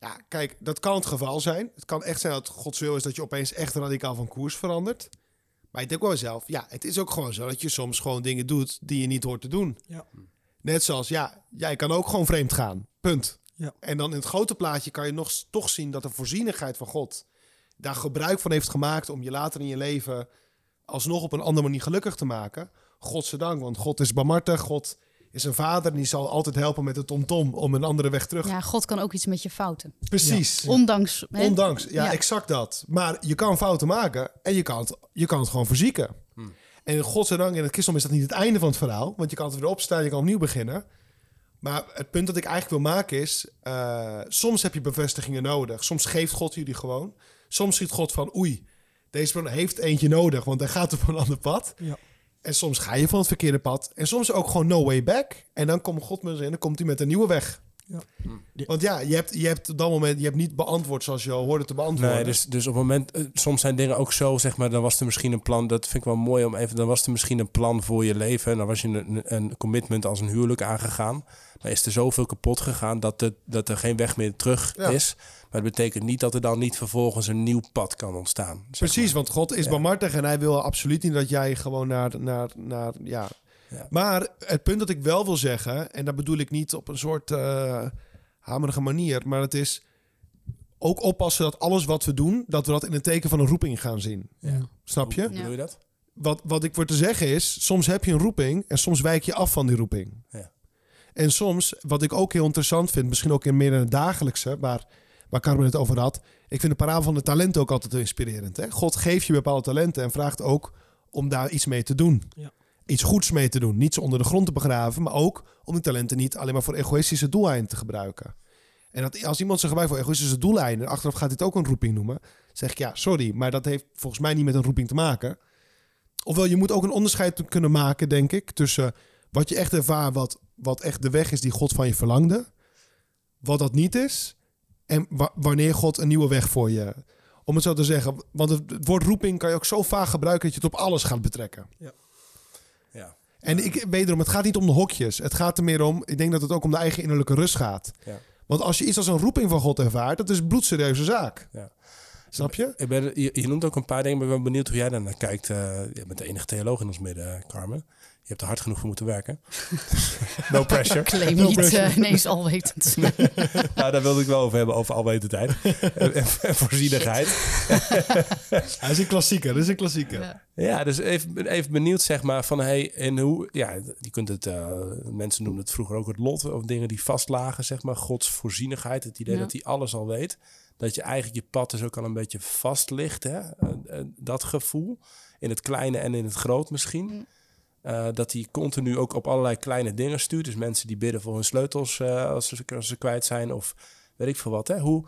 Ja, kijk, dat kan het geval zijn. Het kan echt zijn dat Gods wil is dat je opeens echt radicaal van koers verandert. Maar ik denk wel zelf, ja, het is ook gewoon zo dat je soms gewoon dingen doet die je niet hoort te doen. Ja. Net zoals, ja, jij kan ook gewoon vreemd gaan. Punt. Ja. En dan in het grote plaatje kan je nog toch zien dat de voorzienigheid van God daar gebruik van heeft gemaakt om je later in je leven alsnog op een andere manier gelukkig te maken. Godzijdank, want God is barmhartig. God is een vader en die zal altijd helpen met de tomtom om een andere weg terug. Ja, God kan ook iets met je fouten. Precies. Ondanks. hè? Ondanks, ja, Ja. exact dat. Maar je kan fouten maken en je kan het, je kan het gewoon verzieken. En godzijdank in het christendom is dat niet het einde van het verhaal. Want je kan het weer opstaan, je kan opnieuw beginnen. Maar het punt dat ik eigenlijk wil maken is... eh, soms heb je bevestigingen nodig. Soms geeft God jullie gewoon. Soms ziet God van, oei, deze persoon heeft eentje nodig... want hij gaat op een ander pad. Ja. En soms ga je van het verkeerde pad. En soms ook gewoon no way back. En dan komt God met en dan komt hij met een nieuwe weg. Ja. Want ja, je hebt, je hebt op dat moment je hebt niet beantwoord zoals je al hoorde te beantwoorden. Nee, dus, dus op het moment, eh, soms zijn dingen ook zo, zeg maar, dan was er misschien een plan, dat vind ik wel mooi om even, dan was er misschien een plan voor je leven en dan was je een, een commitment als een huwelijk aangegaan. Maar is er zoveel kapot gegaan dat, het, dat er geen weg meer terug Ja. is. Maar dat betekent niet dat er dan niet vervolgens een nieuw pad kan ontstaan. Precies, maar. want God is Ja. barmhartig en hij wil absoluut niet dat jij gewoon naar, naar, naar ja. Ja. Maar het punt dat ik wel wil zeggen, en dat bedoel ik niet op een soort eh hamerige manier, maar het is ook oppassen dat alles wat we doen, dat we dat in een teken van een roeping gaan zien. Ja. Snap je? Hoe bedoel je dat? Wat, wat ik voor te zeggen is, soms heb je een roeping en soms wijk je af van die roeping. Ja. En soms, wat ik ook heel interessant vind, misschien ook in meer in het dagelijkse, maar waar Carmen het over had, ik vind de parabel van de talenten ook altijd inspirerend. Hè? God geeft je bepaalde talenten en vraagt ook om daar iets mee te doen. Ja. Iets goeds mee te doen. Niet ze onder de grond te begraven, maar ook om die talenten niet alleen maar voor egoïstische doeleinden te gebruiken. En dat, als iemand ze gebruikt voor egoïstische doeleinden, achteraf gaat dit ook een roeping noemen, zeg ik ja, sorry, maar dat heeft volgens mij niet met een roeping te maken. Ofwel, je moet ook een onderscheid kunnen maken, denk ik, tussen wat je echt ervaart, wat, wat echt de weg is die God van je verlangde, wat dat niet is, en wa- wanneer God een nieuwe weg voor je. Om het zo te zeggen. Want het, woord roeping kan je ook zo vaak gebruiken dat je het op alles gaat betrekken. Ja. En ik wederom, het gaat niet om de hokjes. Het gaat er meer om, ik denk dat het ook om de eigen innerlijke rust gaat. Ja. Want als je iets als een roeping van God ervaart, dat is een bloedserieuze zaak. Ja. Snap je? Ik ben, je, je noemt ook een paar dingen, maar ik ben benieuwd hoe jij daar naar kijkt. Eh, je bent de enige theoloog in ons midden, eh, Carmen. Je hebt er hard genoeg voor moeten werken. (laughs) no pressure. Claim No niet pressure. eh, ineens alwetend (laughs) nou, daar wilde ik wel over hebben, over alwetendheid. en, (laughs) en, en voorzienigheid. Hij is een klassieker, dat is een klassieker. Ja. Ja, dus even, even benieuwd zeg maar van hey, en hoe, ja, je kunt het, eh, mensen noemen het vroeger ook het lot of dingen die vastlagen, zeg maar, Gods voorzienigheid, het idee Ja. dat hij alles al weet, dat je eigenlijk je pad dus ook al een beetje vast ligt, hè? Eh, dat gevoel in het kleine en in het groot misschien. Mm. Eh, dat hij continu ook op allerlei kleine dingen stuurt. Dus mensen die bidden voor hun sleutels eh, als, ze, kwijt zijn of weet ik veel wat. Hè? Hoe,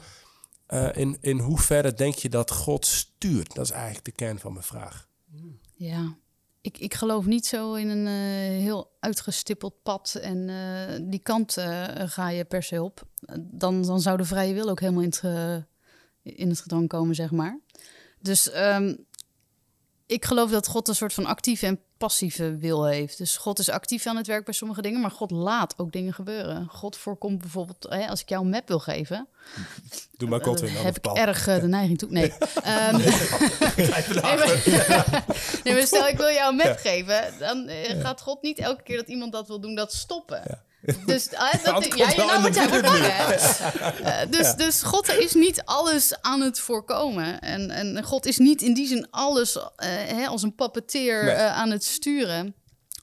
eh, in, in hoeverre denk je dat God stuurt? Dat is eigenlijk de kern van mijn vraag. Ja, ik, ik geloof niet zo in een heel uitgestippeld pad en die kant ga je per se op. Dan, dan zou de vrije wil ook helemaal in het, in het gedrang komen, zeg maar. Dus ehm, ik geloof dat God een soort van actieve en passieve wil heeft. Dus God is actief aan het werk bij sommige dingen, maar God laat ook dingen gebeuren. God voorkomt bijvoorbeeld, hè, als ik jou een map wil geven, Doe maar kort in. eh, heb ik erg eh, de neiging toe. Nee. (laughs) Ehm, nee, (laughs) maar, (laughs) nee, maar stel ik wil jou een map geven, dan eh, gaat God niet elke keer dat iemand dat wil doen, dat stoppen. (laughs) Dus ah, het dat, komt ja, ja, wel nou? Eh, dus, dus God is niet alles aan het voorkomen. En, en God is niet in die zin alles eh, hè, als een pappeteer Nee. eh, aan het sturen.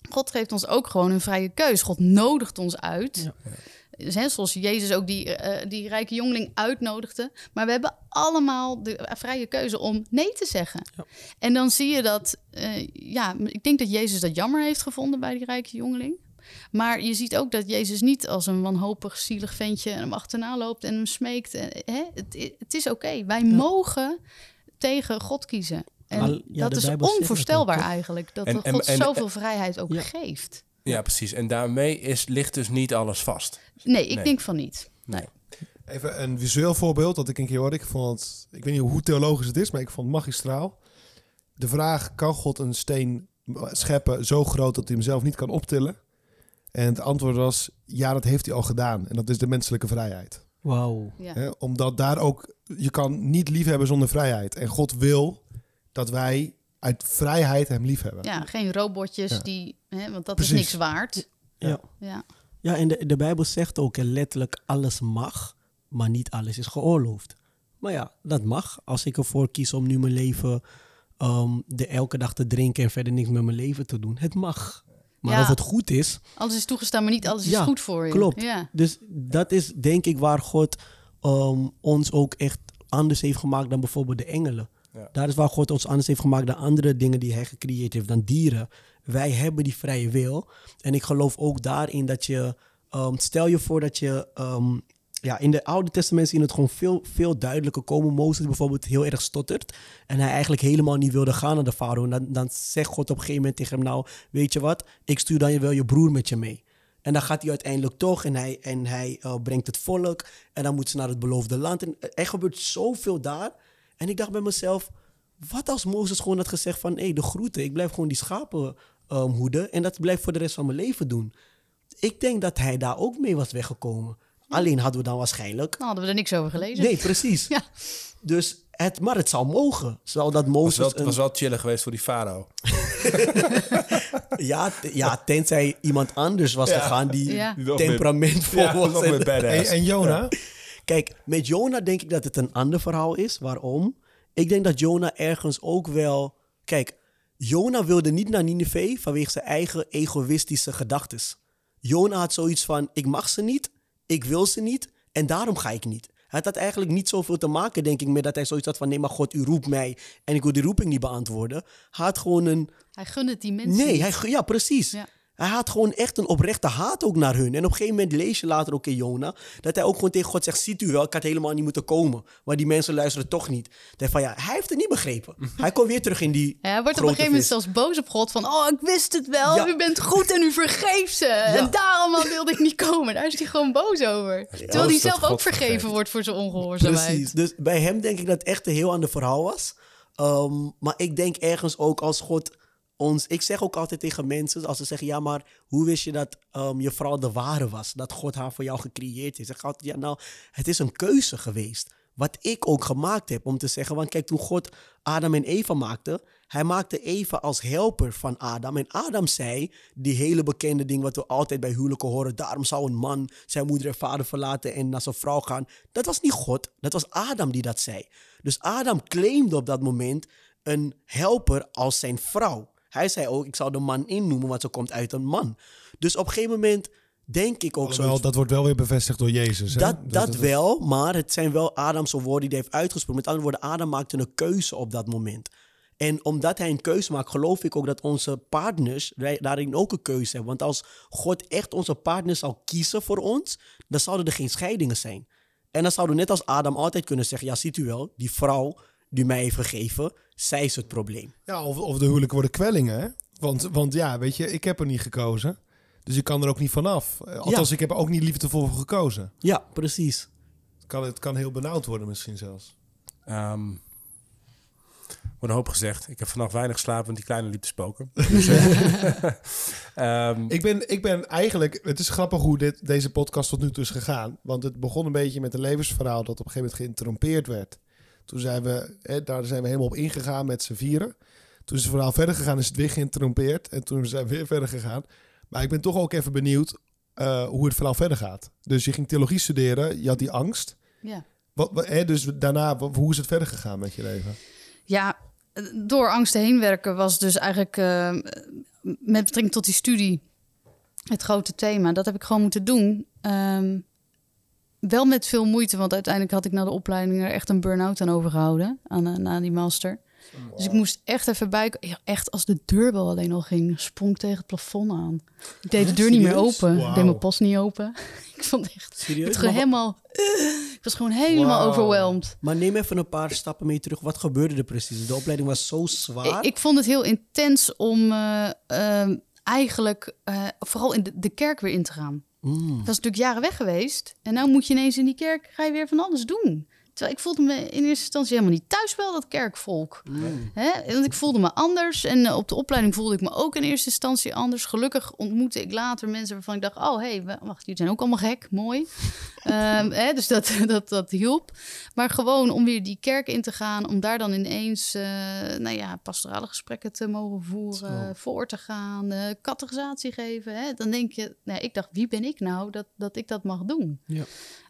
God geeft ons ook gewoon een vrije keus. God nodigt ons uit. Dus, hè, zoals Jezus ook die, eh, die rijke jongeling uitnodigde. Maar we hebben allemaal de vrije keuze om nee te zeggen. En dan zie je dat, eh, ja, ik denk dat Jezus dat jammer heeft gevonden bij die rijke jongeling. Maar je ziet ook dat Jezus niet als een wanhopig, zielig ventje hem achterna loopt en hem smeekt. Eh, Hè? Het, het is oké. Wij mogen tegen God kiezen. En Al- ja, de dat is onvoorstelbaar ook, eigenlijk. Dat En- God en- zoveel vrijheid ook Ja. geeft. Ja, precies. En daarmee is, ligt dus niet alles vast. Nee, ik Nee. denk van niet. Nee. Even een visueel voorbeeld dat ik een keer hoorde. Ik vond het, ik weet niet hoe theologisch het is, maar ik vond het magistraal. De vraag, kan God een steen scheppen zo groot dat hij hem zelf niet kan optillen? En het antwoord was, ja, dat heeft hij al gedaan. En dat is de menselijke vrijheid. Wauw. Ja. Omdat daar ook, je kan niet liefhebben zonder vrijheid. En God wil dat wij uit vrijheid hem liefhebben. Ja, geen robotjes Ja. die, hè, want dat Precies. is niks waard. Ja. Ja. Ja, en de, de Bijbel zegt ook letterlijk alles mag, maar niet alles is geoorloofd. Maar ja, dat mag. Als ik ervoor kies om nu mijn leven ehm, de elke dag te drinken en verder niks met mijn leven te doen, het mag. Maar Ja. of het goed is, Alles is toegestaan, maar niet alles is Ja, goed voor je. klopt. Ja. Dus dat is denk ik waar God ehm, ons ook echt anders heeft gemaakt dan bijvoorbeeld de engelen. Ja. Daar is waar God ons anders heeft gemaakt dan andere dingen die hij gecreëerd heeft, dan dieren. Wij hebben die vrije wil. En ik geloof ook daarin dat je, ehm, stel je voor dat je, ehm, ja, in de Oude Testament zien het gewoon veel, veel duidelijker komen. Mozes bijvoorbeeld heel erg stottert. En hij eigenlijk helemaal niet wilde gaan naar de farao. En dan, dan zegt God op een gegeven moment tegen hem, nou, weet je wat, ik stuur dan wel je broer met je mee. En dan gaat hij uiteindelijk toch en hij, en hij eh, brengt het volk. En dan moeten ze naar het beloofde land. En er gebeurt zoveel daar. En ik dacht bij mezelf, wat als Mozes gewoon had gezegd van... hé, de groeten, ik blijf gewoon die schapen ehm, hoeden... en dat blijf voor de rest van mijn leven doen. Ik denk dat hij daar ook mee was weggekomen. Alleen hadden we dan waarschijnlijk... Dan hadden we er niks over gelezen. Nee, precies. (laughs) Ja. Dus het, maar het zou mogen. Zou dat Was Mozes... wel, een- was wel chillen geweest voor die farao. (laughs) ja, ja, tenzij iemand anders was gegaan die Ja. Temperamentvol (laughs) Ja, was. En, en Jona? Kijk, met Jona denk ik dat het een ander verhaal is. Waarom? Ik denk dat Jona ergens ook wel... Kijk, Jona wilde niet naar Nineveh vanwege zijn eigen egoïstische gedachten. Jona had zoiets van, ik mag ze niet, ik wil ze niet en daarom ga ik niet. Het had eigenlijk niet zoveel te maken, denk ik, met dat hij zoiets had van... nee, maar God, u roept mij en ik wil die roeping niet beantwoorden. Hij had gewoon een... Hij gunde het die mensen Nee, niet. hij, ja, precies. Ja. Hij had gewoon echt een oprechte haat ook naar hun. En op een gegeven moment lees je later ook in Jona... dat hij ook gewoon tegen God zegt... ziet u wel, ik had helemaal niet moeten komen. Maar die mensen luisteren toch niet. Dat van, ja, hij heeft het niet begrepen. (laughs) Hij komt weer terug in die Ja, hij wordt op een gegeven moment vis. zelfs boos op God. Van, oh, ik wist het wel. Ja. U bent goed en u vergeeft ze. En daarom wilde ik niet komen. Daar is hij gewoon boos over. Terwijl hij zelf God ook vergeven vergeeft. wordt voor zijn ongehoorzaamheid. Precies. Dus bij hem denk ik dat het echt een heel ander verhaal was. Ehm, maar ik denk ergens ook als God ons... Ik zeg ook altijd tegen mensen, als ze zeggen... Ja, maar hoe wist je dat ehm, je vrouw de ware was? Dat God haar voor jou gecreëerd heeft. Ik zeg altijd, ja, nou, het is een keuze geweest. Wat ik ook gemaakt heb om te zeggen... Want kijk, toen God Adam en Eva maakte... Hij maakte Eva als helper van Adam. En Adam zei die hele bekende ding wat we altijd bij huwelijken horen. Daarom zou een man zijn moeder en vader verlaten en naar zijn vrouw gaan. Dat was niet God, dat was Adam die dat zei. Dus Adam claimde op dat moment een helper als zijn vrouw. Hij zei ook, ik zou de man innoemen, want ze komt uit een man. Dus op een gegeven moment denk ik ook Alhoewel, zo. dat wordt wel weer bevestigd door Jezus. Hè? Dat, Dus dat wel, maar het zijn wel Adamse woorden die hij heeft uitgesproken. Met andere woorden, Adam maakte een keuze op dat moment. En omdat hij een keuze maakt, geloof ik ook dat onze partners daarin ook een keuze hebben. Want als God echt onze partner zou kiezen voor ons, dan zouden er geen scheidingen zijn. En dan zouden we net als Adam altijd kunnen zeggen: Ja, ziet u wel, die vrouw die mij heeft gegeven, zij is het probleem. Ja, of, of de huwelijken worden kwellingen. Hè? Want, want ja, weet je, ik heb er niet gekozen. Dus ik kan er ook niet vanaf. Eh, Althans, ik heb er ook niet liefdevol voor gekozen. Ja, precies. Het kan, het kan heel benauwd worden misschien zelfs. Ehm, wordt een hoop gezegd. Ik heb vannacht weinig geslapen, want die kleine liep te spoken. (laughs) Dus, eh, (laughs) ehm, Ik ben, ik ben eigenlijk... Het is grappig hoe dit, deze podcast tot nu toe is gegaan. Want het begon een beetje met een levensverhaal... dat op een gegeven moment geïnterrompeerd werd. Toen zijn we... Hè, daar zijn we helemaal op ingegaan met z'n vieren. Toen is het verhaal verder gegaan, is het weer geïnterrompeerd. En toen zijn we weer verder gegaan. Maar ik ben toch ook even benieuwd... eh, hoe het verhaal verder gaat. Dus je ging theologie studeren, je had die angst. Ja. Wat, wat- hè, dus daarna, wat- hoe is het verder gegaan met je leven? Ja, door angsten heen werken was dus eigenlijk eh, met betrekking tot die studie het grote thema. Dat heb ik gewoon moeten doen. Ehm, wel met veel moeite, want uiteindelijk had ik na de opleiding er echt een burn-out aan overgehouden, aan, eh, na die master. Dus ik moest echt even bij. Ja, echt, als de deurbel alleen al ging, sprong ik tegen het plafond aan. Ik deed de deur niet meer open. Ik deed mijn post niet open. (laughs) ik vond echt. Serieus? Het gewoon helemaal. ik was gewoon helemaal Wauw. overwhelmed. Maar neem even een paar stappen mee terug. Wat gebeurde er precies? De opleiding was zo zwaar. Ik, ik vond het heel intens om eh, eigenlijk eh, vooral in de, de kerk weer in te gaan. Mm. Ik was natuurlijk jaren weg geweest. En nu moet je ineens in die kerk, ga je weer van alles doen. Terwijl ik voelde me in eerste instantie helemaal niet thuis wel dat kerkvolk. Hè? Want ik voelde me anders. En eh, op de opleiding voelde ik me ook in eerste instantie anders. Gelukkig ontmoette ik later mensen waarvan ik dacht... oh, hé, hey, wacht, jullie zijn ook allemaal gek. Mooi. (laughs) Ehm, hè? Dus dat, (laughs) dat, dat hielp. Maar gewoon om weer die kerk in te gaan... om daar dan ineens eh, nou ja, pastorale gesprekken te mogen voeren... voor te gaan, categorisatie geven. Hè? Dan denk je... Nou, ik dacht, wie ben ik nou dat, dat ik dat mag doen? Ja.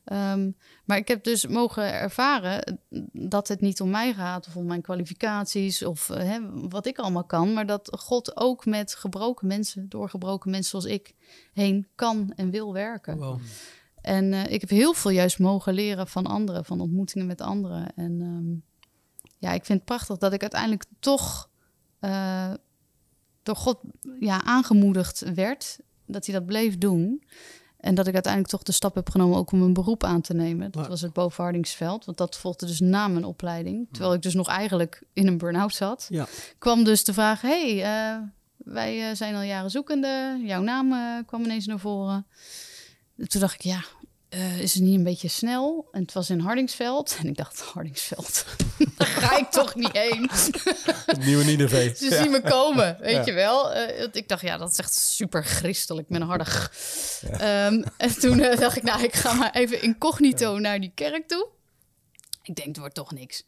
Ehm, maar ik heb dus mogen ervaren dat het niet om mij gaat of om mijn kwalificaties of eh, hè, wat ik allemaal kan, maar dat God ook met gebroken mensen, door gebroken mensen zoals ik, heen kan en wil werken. Wow. En eh, ik heb heel veel juist mogen leren van anderen, van ontmoetingen met anderen. En ehm, ja, ik vind het prachtig dat ik uiteindelijk toch eh, door God ja, aangemoedigd werd, dat hij dat bleef doen. En dat ik uiteindelijk toch de stap heb genomen ook om een beroep aan te nemen. Dat was het bovenhardingsveld, want dat volgde dus na mijn opleiding. Terwijl ik dus nog eigenlijk in een burn-out zat. Ja. Kwam dus de vraag, hey, eh, wij eh, zijn al jaren zoekende. Jouw naam eh, kwam ineens naar voren. Toen dacht ik, ja, eh, is het niet een beetje snel? En het was in Hardingsveld. (laughs) En ik dacht, Hardingsveld, (laughs) daar ga ik toch niet heen. Nieuwe Nineveh. (laughs) Ze zien me komen, weet je wel. Want ik dacht, ja, dat is echt super christelijk met een harde g. Ehm, en toen eh, dacht ik, nou, ik ga maar even incognito naar die kerk toe. Ik denk, het wordt toch niks.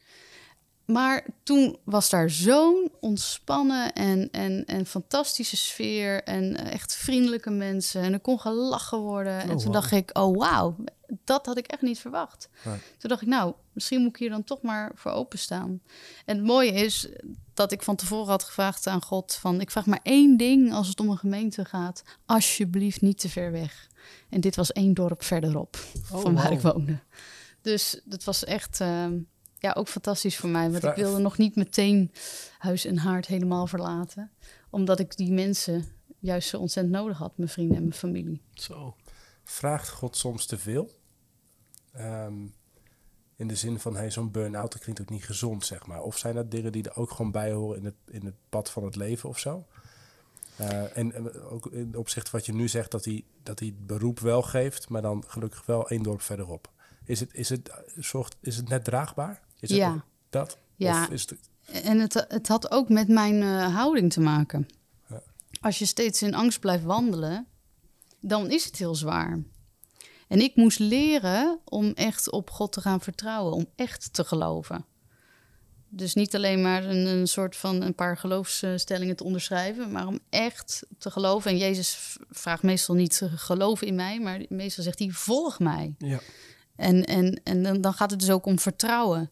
Maar toen was daar zo'n ontspannen en, en, en fantastische sfeer. En eh, echt vriendelijke mensen. En er kon gelachen worden. en toen wauw. dacht ik, oh wauw, dat had ik echt niet verwacht. Toen dacht ik, nou, misschien moet ik hier dan toch maar voor openstaan. En het mooie is dat ik van tevoren had gevraagd aan God... van ik vraag maar één ding als het om een gemeente gaat. Alsjeblieft niet te ver weg. En dit was één dorp verderop Oh, van waar ik woonde. Dus dat was echt ehm, ja, ook fantastisch voor mij. Want ik wilde nog niet meteen huis en haard helemaal verlaten. Omdat ik die mensen juist zo ontzettend nodig had, mijn vrienden en mijn familie. Zo. Vraagt God soms te veel? Ehm, in de zin van, hey, zo'n burn-out, dat klinkt ook niet gezond, zeg maar. Of zijn dat dingen die er ook gewoon bij horen in het, in het pad van het leven of zo? Uh, en, en, ook in opzicht van wat je nu zegt, dat hij, dat hij het beroep wel geeft, maar dan gelukkig wel één dorp verderop. Is het, is het, zorgt, is het net draagbaar? Is ja. Dat? Ja. Of is het... En het, het had ook met mijn uh, houding te maken. Ja. Als je steeds in angst blijft wandelen, dan is het heel zwaar. En ik moest leren om echt op God te gaan vertrouwen, om echt te geloven. Dus niet alleen maar een, een soort van een paar geloofsstellingen te onderschrijven, maar om echt te geloven. En Jezus vraagt meestal niet geloven in mij, maar meestal zegt hij: volg mij. Ja. En, en, en dan, dan gaat het dus ook om vertrouwen.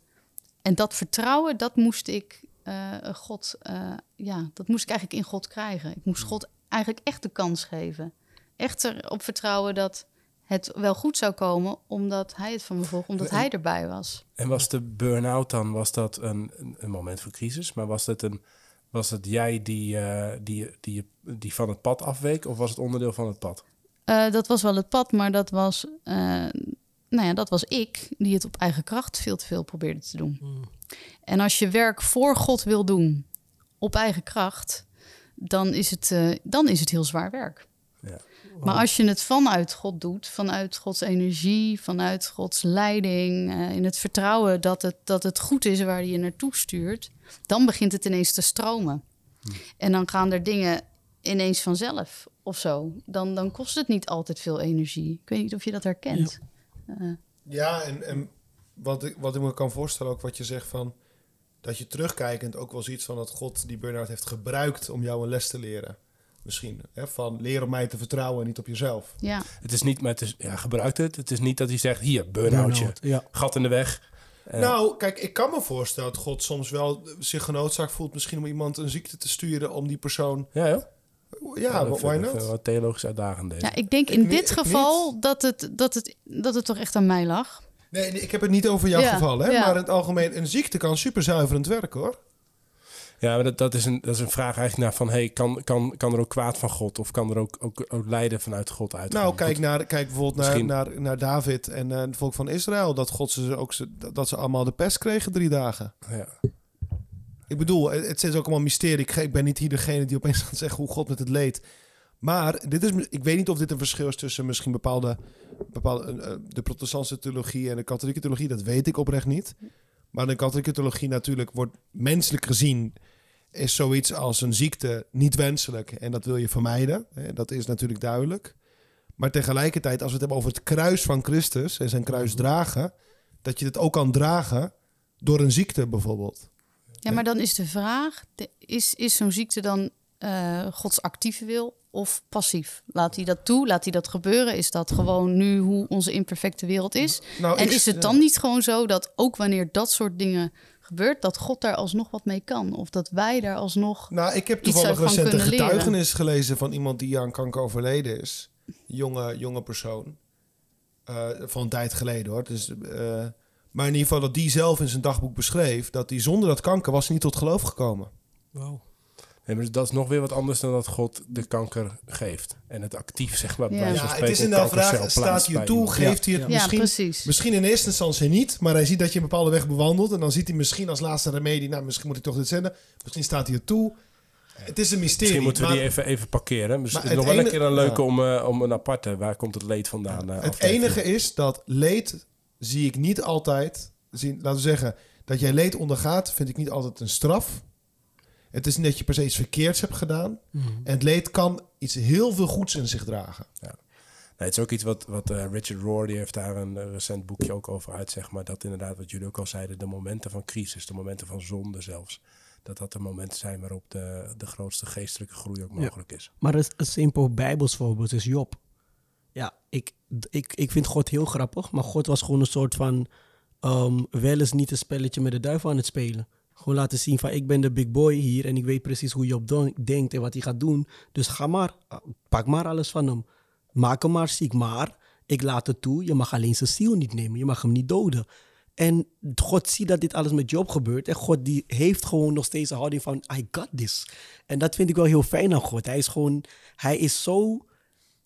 En dat vertrouwen, dat moest ik uh, God, uh, ja, dat moest ik eigenlijk in God krijgen. Ik moest God eigenlijk echt de kans geven. Echt erop vertrouwen dat het wel goed zou komen, omdat hij het van me vroeg, omdat hij erbij was. En was de burn-out dan, was dat een, een moment van crisis, maar was het een, was het jij die, uh, die, die, die van het pad afweek, of was het onderdeel van het pad? Dat was wel het pad, maar dat was, nou ja, dat was ik die het op eigen kracht veel te veel probeerde te doen. Mm. En als je werk voor God wil doen op eigen kracht, dan is het, dan is het heel zwaar werk. Ja. Maar als je het vanuit God doet, vanuit Gods energie, vanuit Gods leiding, uh, in het vertrouwen dat het, dat het goed is waar hij je naartoe stuurt, dan begint het ineens te stromen. Hm. En dan gaan er dingen ineens vanzelf of zo. Dan, dan kost het niet altijd veel energie. Ik weet niet of je dat herkent. Ja, ja en, en wat, ik, wat ik me kan voorstellen, ook wat je zegt van dat je terugkijkend ook wel ziet van dat God die burn-out heeft gebruikt om jou een les te leren misschien. Hè, van leer op mij te vertrouwen en niet op jezelf. Ja. Het is niet, maar het is, ja, gebruikt het. Het is niet dat hij zegt, hier, burn-outje, ja. gat in de weg. Uh, Nou, kijk, ik kan me voorstellen dat God soms wel zich genoodzaakt voelt... misschien om iemand een ziekte te sturen om die persoon... ja, joh. Ja, why not? wel theologisch uitdagend deze. ja, ik denk in dit ik geval dat het, dat, het, dat het toch echt aan mij lag. Nee, nee, ik heb het niet over jouw Ja, geval, hè? ja. Maar in het algemeen, een ziekte kan super zuiverend werken, hoor. Ja, maar dat, dat, is een, dat is een vraag eigenlijk naar van... Hey, kan, kan, kan er ook kwaad van God? Of kan er ook, ook, ook lijden vanuit God uit? Nou, kijk, naar, kijk bijvoorbeeld naar, Misschien- naar, naar David en eh, het volk van Israël. Dat God ze ook ze, dat ze allemaal de pest kregen drie dagen. Ja. Ik bedoel, het, is ook allemaal mysterie. Ik, ben niet hier degene die opeens (laughs) gaat zeggen hoe God met het leed. Maar dit is, ik weet niet of dit een verschil is tussen misschien bepaalde, bepaalde eh, de protestantse theologie en de katholieke theologie. Dat weet ik oprecht niet. Maar de katholieke theologie natuurlijk wordt menselijk gezien is zoiets als een ziekte niet wenselijk en dat wil je vermijden. Dat is natuurlijk duidelijk. Maar tegelijkertijd, als we het hebben over het kruis van Christus en zijn kruis dragen, dat je het ook kan dragen door een ziekte bijvoorbeeld. Ja, maar dan is de vraag: is, is zo'n ziekte dan eh, Gods actieve wil of passief? Laat hij dat toe? Laat hij dat gebeuren? Is dat gewoon nu hoe onze imperfecte wereld is? Nou, en ik- is het ja. dan niet gewoon zo dat ook wanneer dat soort dingen gebeurt, dat God daar alsnog wat mee kan? Of dat wij daar alsnog. Nou, ik heb toevallig recent een leren. getuigenis gelezen van iemand die aan kanker overleden is. Jonge, jonge persoon. Eh, van een tijd geleden hoor. Dus, eh, maar in ieder geval dat die zelf in zijn dagboek beschreef... dat hij zonder dat kanker was niet tot geloof gekomen. Wow. Nee, maar dat is nog weer wat anders dan dat God de kanker geeft. En het actief, zeg maar, bij Ja. het is inderdaad de vraag, staat je toe? Geeft hij het Ja, misschien... precies. Misschien in eerste instantie niet, maar hij ziet dat je een bepaalde weg bewandelt. En dan ziet hij misschien als laatste remedie, nou misschien moet ik toch dit zenden. Misschien staat hij het toe. Het is een mysterie. Misschien moeten we maar die even, even parkeren. Dus Maar het is nog wel een keer een leuke ja. om, eh, om een aparte. Waar komt het leed vandaan? eh, het aflevering. enige is dat leed zie ik niet altijd. Zie, laten we zeggen, dat jij leed ondergaat, vind ik niet altijd een straf. Het is niet dat je per se iets verkeerds hebt gedaan. En het leed kan iets heel veel goeds in zich dragen. Nee, het is ook iets wat, wat eh, Richard Rohr, die heeft daar een eh, recent boekje ook over uit, zeg maar. Dat inderdaad, wat jullie ook al zeiden, de momenten van crisis, de momenten van zonde zelfs. Dat dat de momenten zijn waarop de, de grootste geestelijke groei ook mogelijk is. Maar een, een simpel Bijbels voorbeeld is Job. Ja, ik, ik, ik vind God heel grappig, maar God was gewoon een soort van ehm, wel eens niet een spelletje met de duivel aan het spelen. Gewoon laten zien van ik ben de big boy hier en ik weet precies hoe Job denkt en wat hij gaat doen. Dus ga maar, uh, pak maar alles van hem. Maak hem maar ziek, maar ik laat het toe. Je mag alleen zijn ziel niet nemen, je mag hem niet doden. En God ziet dat dit alles met Job gebeurt. En God die heeft gewoon nog steeds een houding van, I got this. En dat vind ik wel heel fijn aan God. Hij is gewoon, hij is zo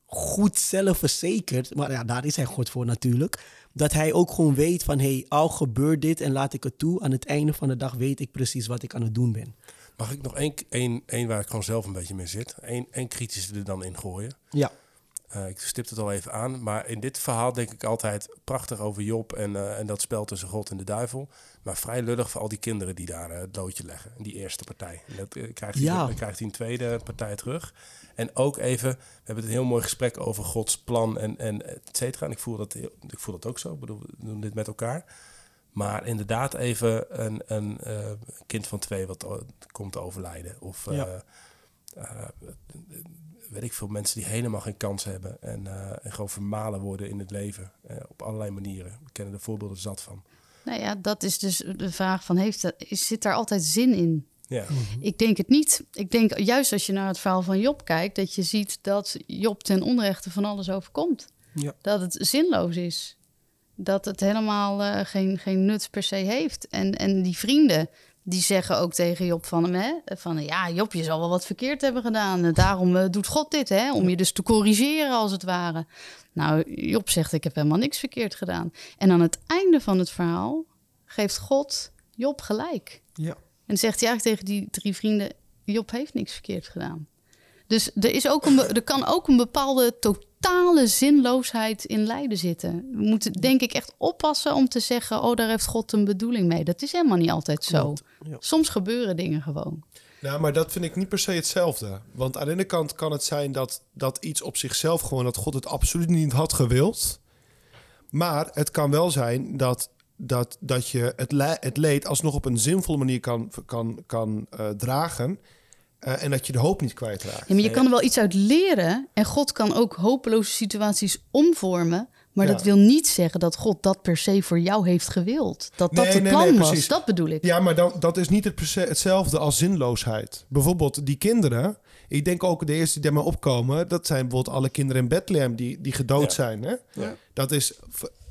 goed zelfverzekerd. Maar ja, daar is hij God voor natuurlijk. Dat hij ook gewoon weet van, hey, al gebeurt dit en laat ik het toe. Aan het einde van de dag weet ik precies wat ik aan het doen ben. Mag ik nog één, één, één waar ik gewoon zelf een beetje mee zit? Eén, één kritische er dan in gooien. Ja. Uh, ik stip het al even aan, maar in dit verhaal denk ik altijd prachtig over Job en, uh, en dat spel tussen God en de duivel. Maar vrij lullig voor al die kinderen die daar uh, het loodje leggen. Die eerste partij. En dat krijgt, hij, dan krijgt hij een tweede partij terug. En ook even, we hebben een heel mooi gesprek over Gods plan en, en et cetera. En ik voel, dat, ik voel dat ook zo. Ik bedoel, we doen dit met elkaar. Maar inderdaad even een, een kind van twee wat komt te overlijden. Of ja weet ik veel, mensen die helemaal geen kans hebben en, uh, en gewoon vermalen worden in het leven uh, op allerlei manieren. We kennen de voorbeelden zat van. Nou ja, dat is dus de vraag van, heeft dat, zit daar altijd zin in? Ja. Mhm. Ik denk het niet. Ik denk juist als je naar het verhaal van Job kijkt, dat je ziet dat Job ten onrechte van alles overkomt. Ja. Dat het zinloos is. Dat het helemaal uh, geen, geen nut per se heeft. En, en die vrienden, die zeggen ook tegen Job van hem, hè, van ja, Job, je zal wel wat verkeerd hebben gedaan. Daarom uh, doet God dit, hè, om je dus te corrigeren als het ware. Nou, Job zegt, ik heb helemaal niks verkeerd gedaan. En aan het einde van het verhaal geeft God Job gelijk. Ja. En zegt hij eigenlijk tegen die drie vrienden, Job heeft niks verkeerd gedaan. Dus er, is ook een, er kan ook een bepaalde totale zinloosheid in lijden zitten. We moeten denk ik echt oppassen om te zeggen... oh, daar heeft God een bedoeling mee. Dat is helemaal niet altijd zo. Ja. Soms gebeuren dingen gewoon. Nou, maar dat vind ik niet per se hetzelfde. Want aan de ene kant kan het zijn dat, dat iets op zichzelf gewoon... dat God het absoluut niet had gewild. Maar het kan wel zijn dat, dat, dat je het, le het leed alsnog op een zinvolle manier kan, kan, kan uh, dragen... Uh, en dat je de hoop niet kwijtraakt. Ja, maar je kan er wel iets uit leren. En God kan ook hopeloze situaties omvormen. Maar Ja. dat wil niet zeggen dat God dat per se voor jou heeft gewild. Dat dat Nee, het nee, plan nee, was. Dat bedoel ik. Ja, maar dan, dat is niet het, hetzelfde als zinloosheid. Bijvoorbeeld die kinderen. Ik denk ook de eerste die mij opkomen... dat zijn bijvoorbeeld alle kinderen in Bethlehem die, die gedood Ja. zijn. Hè? Ja. Dat is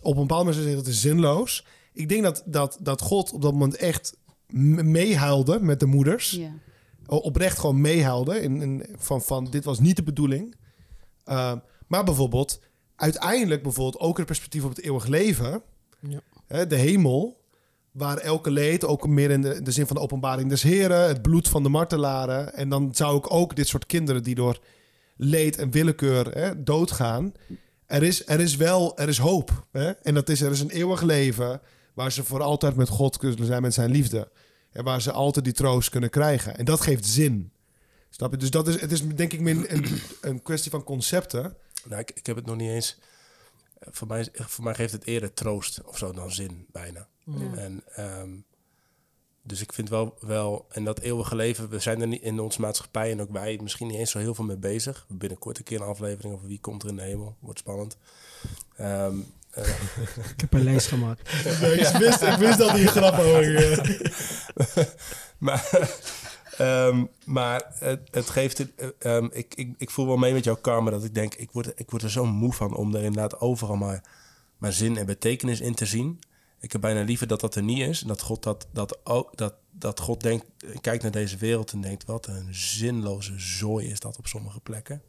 op een bepaald moment zeggen dat is zinloos. Ik denk dat, dat, dat God op dat moment echt meehuilde met de moeders. Oprecht gewoon meehuilde. In, in, van, van dit was niet de bedoeling. Uh, maar bijvoorbeeld, uiteindelijk bijvoorbeeld ook het perspectief op het eeuwig leven. Ja. Hè, de hemel, waar elke leed, ook meer in de, de zin van de openbaring des Heren, het bloed van de martelaren. En dan zou ik ook dit soort kinderen die door leed en willekeur hè, doodgaan. Er is, er is wel, er is hoop. Hè? En dat is, er is een eeuwig leven waar ze voor altijd met God kunnen zijn, met zijn liefde. En waar ze altijd die troost kunnen krijgen. En dat geeft zin. Snap je? Dus dat is, het is denk ik meer een, een kwestie van concepten. Nou, ik, ik heb het nog niet eens. eh, Voor mij, voor mij geeft het eerder troost of zo dan zin, bijna. En, ehm, dus ik vind wel, wel, en dat eeuwige leven, we zijn er niet in onze maatschappij en ook wij misschien niet eens zo heel veel mee bezig. Binnenkort een keer een aflevering over wie komt er in de hemel. Wordt spannend. Ehm, eh, Ik heb een lijst gemaakt. (laughs) ik, wist, ik wist dat die grap over. (laughs) maar ehm, maar het, het geeft eh, ehm, ik, ik, ik voel wel mee met jouw karma dat ik denk, ik word, ik word er zo moe van om er inderdaad overal maar, maar zin en betekenis in te zien. Ik heb bijna liever dat dat er niet is. En dat God dat, dat ook dat, dat God denkt, kijkt naar deze wereld en denkt, wat een zinloze zooi is dat op sommige plekken.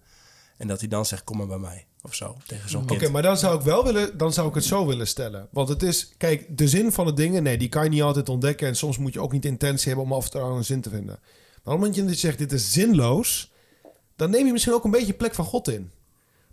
En dat hij dan zegt, kom maar bij mij. Of zo, tegen zo'n Oké, kind. maar dan zou ik wel willen, dan zou ik het zo willen stellen. Want het is, kijk, de zin van de dingen, nee, die kan je niet altijd ontdekken. En soms moet je ook niet de intentie hebben om af en toe een zin te vinden. Maar op het moment dat je zegt, dit is zinloos, dan neem je misschien ook een beetje plek van God in.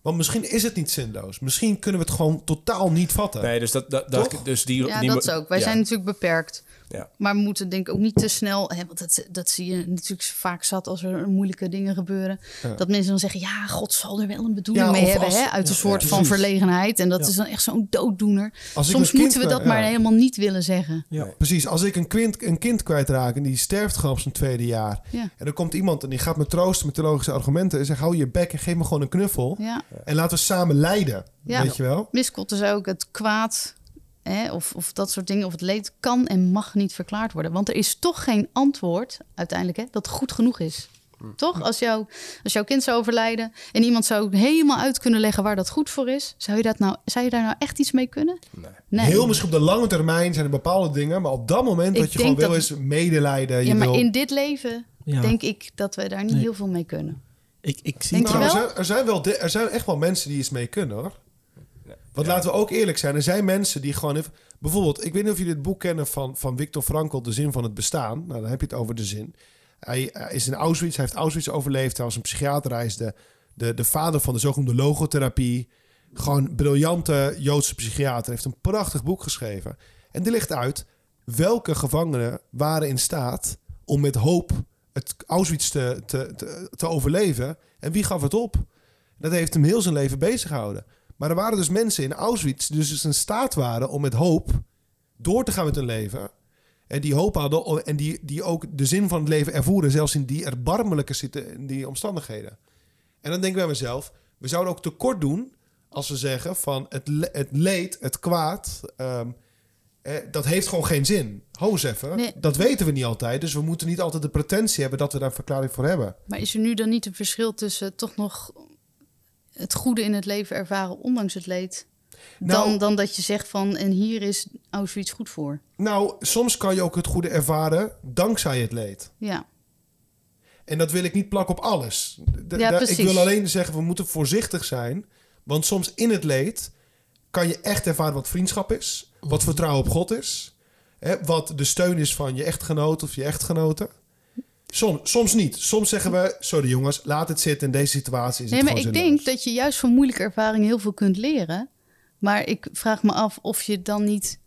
Want misschien is het niet zinloos. Misschien kunnen we het gewoon totaal niet vatten. Nee, dus dat, dat, dus die, Ja, die dat is ook. Wij ja, zijn natuurlijk beperkt. Ja. Maar we moeten denk ik ook niet te snel... Hè, want dat, dat zie je natuurlijk vaak zat als er moeilijke dingen gebeuren. Dat mensen dan zeggen... ja, God zal er wel een bedoeling Ja, mee hebben. als- hè, uit een soort van verlegenheid. En dat is dan echt zo'n dooddoener. Als Soms moeten we dat maar helemaal niet willen zeggen. Ja. Precies, als ik een kind, een kind kwijtraak en die sterft gewoon op zijn tweede jaar. Ja. En dan komt iemand en die gaat me troosten met theologische argumenten. En zegt, hou je bek en geef me gewoon een knuffel. En laten we samen lijden. Ja. Weet je wel? Miskot is ook het kwaad... Hè, of, of dat soort dingen, of het leed kan en mag niet verklaard worden. Want er is toch geen antwoord, uiteindelijk, hè, dat goed genoeg is. Toch? Als, jou, als jouw kind zou overlijden en iemand zou helemaal uit kunnen leggen waar dat goed voor is, zou je, dat nou, zou je daar nou echt iets mee kunnen? Nee. Nee. Heel misschien op de lange termijn zijn er bepaalde dingen, maar op dat moment Ik wat je gewoon wil dat- is medelijden. Je ja, maar wil... in dit leven Ja. denk ik dat we daar niet Nee. heel veel mee kunnen. Ik, ik zie Denk je Nou, er, zijn, er, zijn wel de- er zijn echt wel mensen die iets mee kunnen hoor. Want laten we ook eerlijk zijn, er zijn mensen die gewoon... Even, bijvoorbeeld, ik weet niet of jullie het boek kennen van, van Viktor Frankl, De Zin van het Bestaan. Nou, dan heb je het over de zin. Hij, hij is in Auschwitz, hij heeft Auschwitz overleefd. Hij was een psychiater, hij is de, de, de vader van de zogenoemde logotherapie. Gewoon briljante Joodse psychiater. Hij heeft een prachtig boek geschreven. En die ligt uit welke gevangenen waren in staat om met hoop het Auschwitz te, te, te, te overleven. En wie gaf het op? Dat heeft hem heel zijn leven bezig gehouden. Maar er waren dus mensen in Auschwitz die dus in staat waren om met hoop door te gaan met hun leven. En die hoop hadden en die, die ook de zin van het leven ervoeren, zelfs in die erbarmelijke zitten, in die omstandigheden. En dan denk ik bij mezelf, we zouden ook tekort doen als we zeggen van het, le- het leed, het kwaad, ehm, eh, dat heeft gewoon geen zin. Ho eens even, Nee. dat weten we niet altijd. Dus we moeten niet altijd de pretentie hebben dat we daar een verklaring voor hebben. Maar is er nu dan niet een verschil tussen toch nog het goede in het leven ervaren, ondanks het leed, Nou- dan, dan dat je zegt van en hier is Auschwitz goed voor? Nou, soms kan je ook het goede ervaren dankzij het leed. Ja, En dat wil ik niet plakken op alles. D- Ja, da- ik precies. wil alleen zeggen, we moeten voorzichtig zijn. Want soms in het leed kan je echt ervaren wat vriendschap is. Wat vertrouwen op God is. Hè, wat de steun is van je echtgenoot of je echtgenote. Soms, soms niet. Soms zeggen we, sorry jongens, laat het zitten. In deze situatie is nee, het maar ik denk dat je juist van moeilijke ervaringen heel veel kunt leren. Maar ik vraag me af of je dan niet,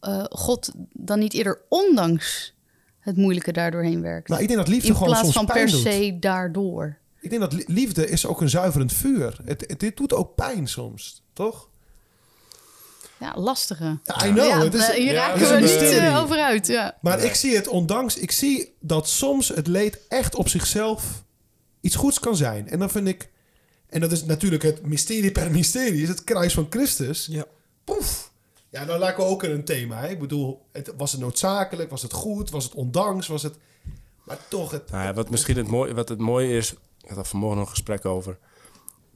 eh, God dan niet eerder ondanks het moeilijke daardoorheen werkt. Nou, ik denk dat liefde in gewoon plaats soms van pijn per se daardoor. Ik denk dat li- liefde is ook een zuiverend vuur. Het, het, dit doet ook pijn soms, toch? Ja, lastige. Ja, I know. ja, het is, eh, hier ja, raken we niet eh, over uit. Ja. Maar ik zie het ondanks, ik zie dat soms het leed echt op zichzelf iets goeds kan zijn. En dan vind ik, en dat is natuurlijk het mysterie per mysterie, is het kruis van Christus. Ja. Poef. Ja, dan lijken we ook in een thema. Hè? Ik bedoel, het, was het noodzakelijk? Was het goed? Was het ondanks? Was het... Maar toch, het, Nou ja, wat misschien het mooie, wat het mooie is, ik had er vanmorgen nog een gesprek over.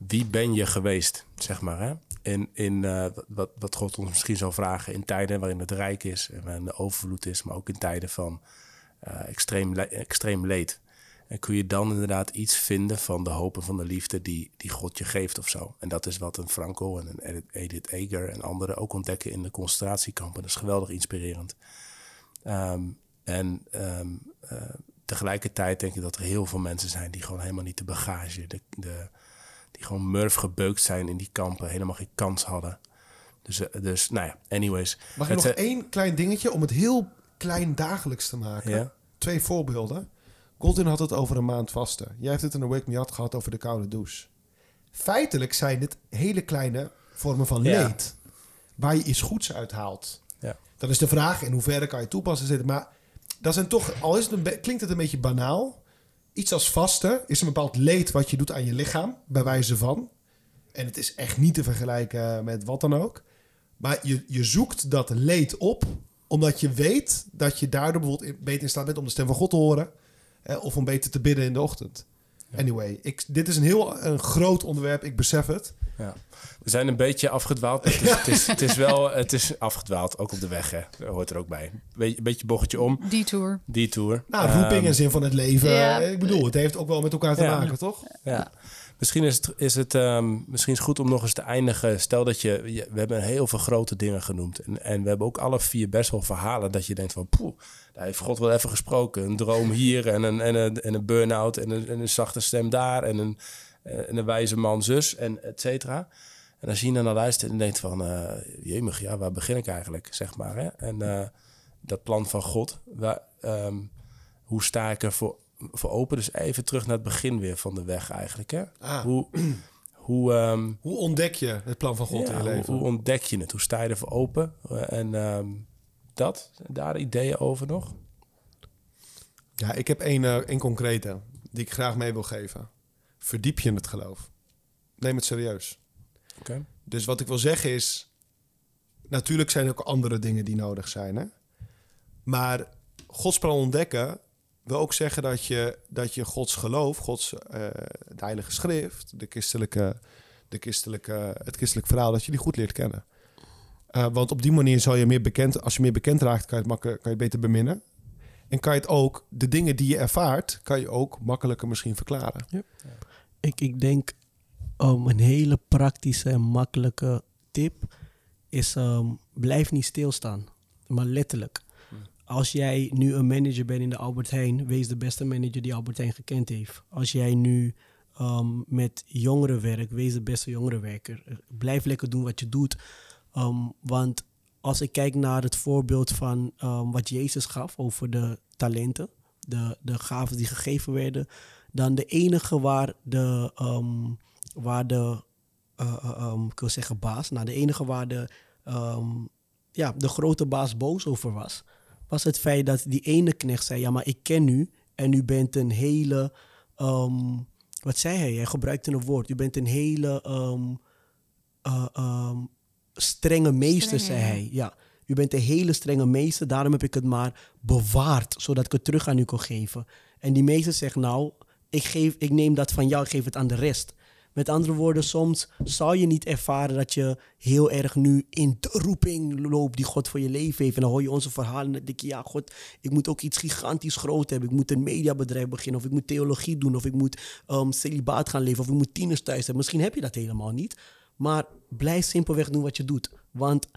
Wie ben je geweest, zeg maar, hè? In, in eh, wat, wat God ons misschien zou vragen in tijden waarin het rijk is en waarin de overvloed is, maar ook in tijden van eh, extreem, extreem leed. En kun je dan inderdaad iets vinden van de hoop en van de liefde die, die God je geeft of zo. En dat is wat een Franco en een Edith- Edith Eger en anderen ook ontdekken in de concentratiekampen. Dat is geweldig inspirerend. Ehm, en ehm, eh, tegelijkertijd denk ik dat er heel veel mensen zijn die gewoon helemaal niet de bagage, de, de, die gewoon murf gebeukt zijn in die kampen, helemaal geen kans hadden. Dus, eh, dus nou ja, anyways. mag ik nog eh, één klein dingetje om het heel klein dagelijks te maken? Twee voorbeelden. Godwin had het over een maand vasten. Jij heeft het in een Wake Me Up gehad over de koude douche. Feitelijk zijn dit hele kleine vormen van leed. Waar je iets goeds uit haalt. Ja. Dan is de vraag in hoeverre kan je toepassen. Maar dat zijn toch, al is het een klinkt het een beetje banaal. Iets als vasten is een bepaald leed wat je doet aan je lichaam. Bij wijze van. En het is echt niet te vergelijken met wat dan ook. Maar je, je zoekt dat leed op. Omdat je weet dat je daardoor bijvoorbeeld beter in staat bent om de stem van God te horen. Eh, of om beter te bidden in de ochtend. Anyway, ik, dit is een heel een groot onderwerp. Ik besef het. Ja. We zijn een beetje afgedwaald. Het is, het is, het is wel het is afgedwaald, ook op de weg. Hè. Dat hoort er ook bij. Beetje, een beetje bochtje om, Die tour. die tour. Nou, roeping Ehm, en zin van het leven. Ja. Eh, Ik bedoel, het heeft ook wel met elkaar te Ja. maken, toch? Ja. Misschien is het, is het ehm, misschien is het goed om nog eens te eindigen. Stel dat je, je- we hebben heel veel grote dingen genoemd. En, en we hebben ook alle vier best wel verhalen dat je denkt van, poeh, daar heeft God wel even gesproken. Een droom hier en een, en een, en een burn-out en een, en een zachte stem daar en een, en een wijze man zus en et cetera. En als je hier naar luistert en denkt van, eh jemig, ja, waar begin ik eigenlijk, zeg maar. Hè? En eh, dat plan van God, waar, ehm, hoe sta ik er voor, voor open? Dus even terug naar het begin weer van de weg eigenlijk. Hè? Ah. Hoe, hoe, ehm, Hoe ontdek je het plan van God ja, in je leven? hoe ontdek je het? Hoe sta je ervoor open? Eh, En ehm, dat, daar ideeën over nog? Ja, ik heb één, eh, één concrete die ik graag mee wil geven. Verdiep je in het geloof. Neem het serieus. Oké. Dus wat ik wil zeggen is... Natuurlijk zijn er ook andere dingen die nodig zijn. Hè? Maar Gods plan ontdekken wil ook zeggen dat je, dat je Gods geloof, Gods eh, de Heilige Schrift, de christelijke, de christelijke, het christelijk verhaal, dat je die goed leert kennen. Eh, want op die manier zal je meer bekend, als je meer bekend raakt, kan je het, makkelijk, kan je het beter beminnen. En kan je het ook, de dingen die je ervaart, kan je ook makkelijker misschien verklaren. Ik, ik denk um, een hele praktische en makkelijke tip is um, blijf niet stilstaan. Maar letterlijk. Als jij nu een manager bent in de Albert Heijn, wees de beste manager die Albert Heijn gekend heeft. Als jij nu um, met jongeren werkt, wees de beste jongerenwerker. Blijf lekker doen wat je doet. Want als ik kijk naar het voorbeeld van wat Jezus gaf over de talenten, de, de gaven die gegeven werden, dan de enige waar de, um, waar de uh, um, ik wil zeggen baas, nou de enige waar de, um, ja, de grote baas boos over was, was het feit dat die ene knecht zei, ja maar ik ken u en u bent een hele, wat zei hij? Hij gebruikte een woord, u bent een hele uh, um, strenge meester, zei hij. Ja, u bent een hele strenge meester, daarom heb ik het maar bewaard, zodat ik het terug aan u kon geven. En die meester zegt, nou, ik, geef, ik neem dat van jou, ik geef het aan de rest. Met andere woorden, soms zal je niet ervaren dat je heel erg nu in de roeping loopt die God voor je leven heeft. En dan hoor je onze verhalen en denk je, ja God, ik moet ook iets gigantisch groot hebben. Ik moet een mediabedrijf beginnen of ik moet theologie doen of ik moet um, celibaat gaan leven of ik moet tieners thuis hebben. Misschien heb je dat helemaal niet. Maar blijf simpelweg doen wat je doet. Want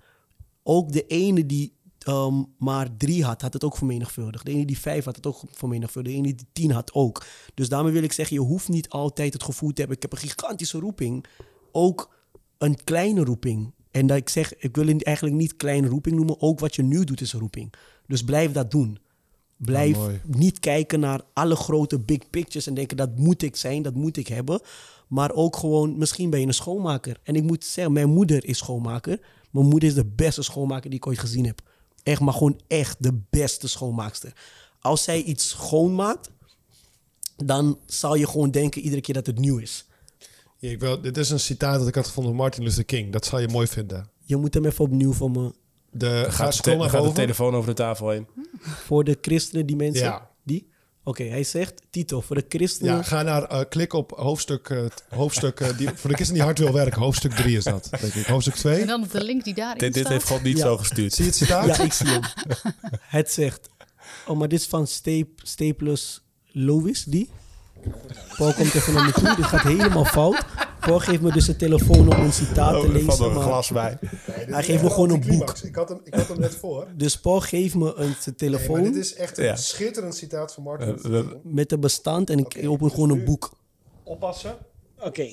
ook de ene die um, maar drie had, had het ook vermenigvuldigd. De ene die vijf had het ook vermenigvuldigd. De ene die tien had ook. Dus daarmee wil ik zeggen, je hoeft niet altijd het gevoel te hebben... ik heb een gigantische roeping. Ook een kleine roeping. En dat ik zeg, ik wil eigenlijk niet kleine roeping noemen. Ook wat je nu doet is een roeping. Dus blijf dat doen. Blijf niet kijken naar alle grote big pictures en denken dat moet ik zijn, dat moet ik hebben. Maar ook gewoon, misschien ben je een schoonmaker. En ik moet zeggen, mijn moeder is schoonmaker. Mijn moeder is de beste schoonmaker die ik ooit gezien heb. Echt, maar gewoon echt de beste schoonmaakster. Als zij iets schoonmaakt, dan zal je gewoon denken iedere keer dat het nieuw is. Ja, ik wil, dit is een citaat dat ik had gevonden van Martin Luther King. Dat zal je mooi vinden. Je moet hem even opnieuw voor me. De, ga Gaat, de, gaat de telefoon over de tafel heen. Voor de christenen, die mensen. Ja. Oké, hij zegt, Tito, voor de christenen. Ja, ga naar, eh, klik op hoofdstuk, eh, hoofdstuk eh, die, voor de christen die hard wil werken. Hoofdstuk 3 is dat, denk ik. Hoofdstuk 2. En dan op de link die daarin Dit, dit staat. heeft God niet Ja. zo gestuurd. Zie je het citaat? Ja, ik zie hem. (laughs) het zegt. Oh, maar dit is van Stap, Staples Lois, die. Paul komt even naar me toe. Dit gaat helemaal fout. Paul geeft me dus een telefoon om een citaat te lezen. Van een maar- glas bij. Hij geeft me gewoon een boek. Ik had, hem, ik had hem net voor. Dus Paul geeft me een zijn Nee, telefoon dit is echt een Ja. schitterend citaat van Martin Eh, met een bestand en ik open dus gewoon een boek. Oppassen. Oké.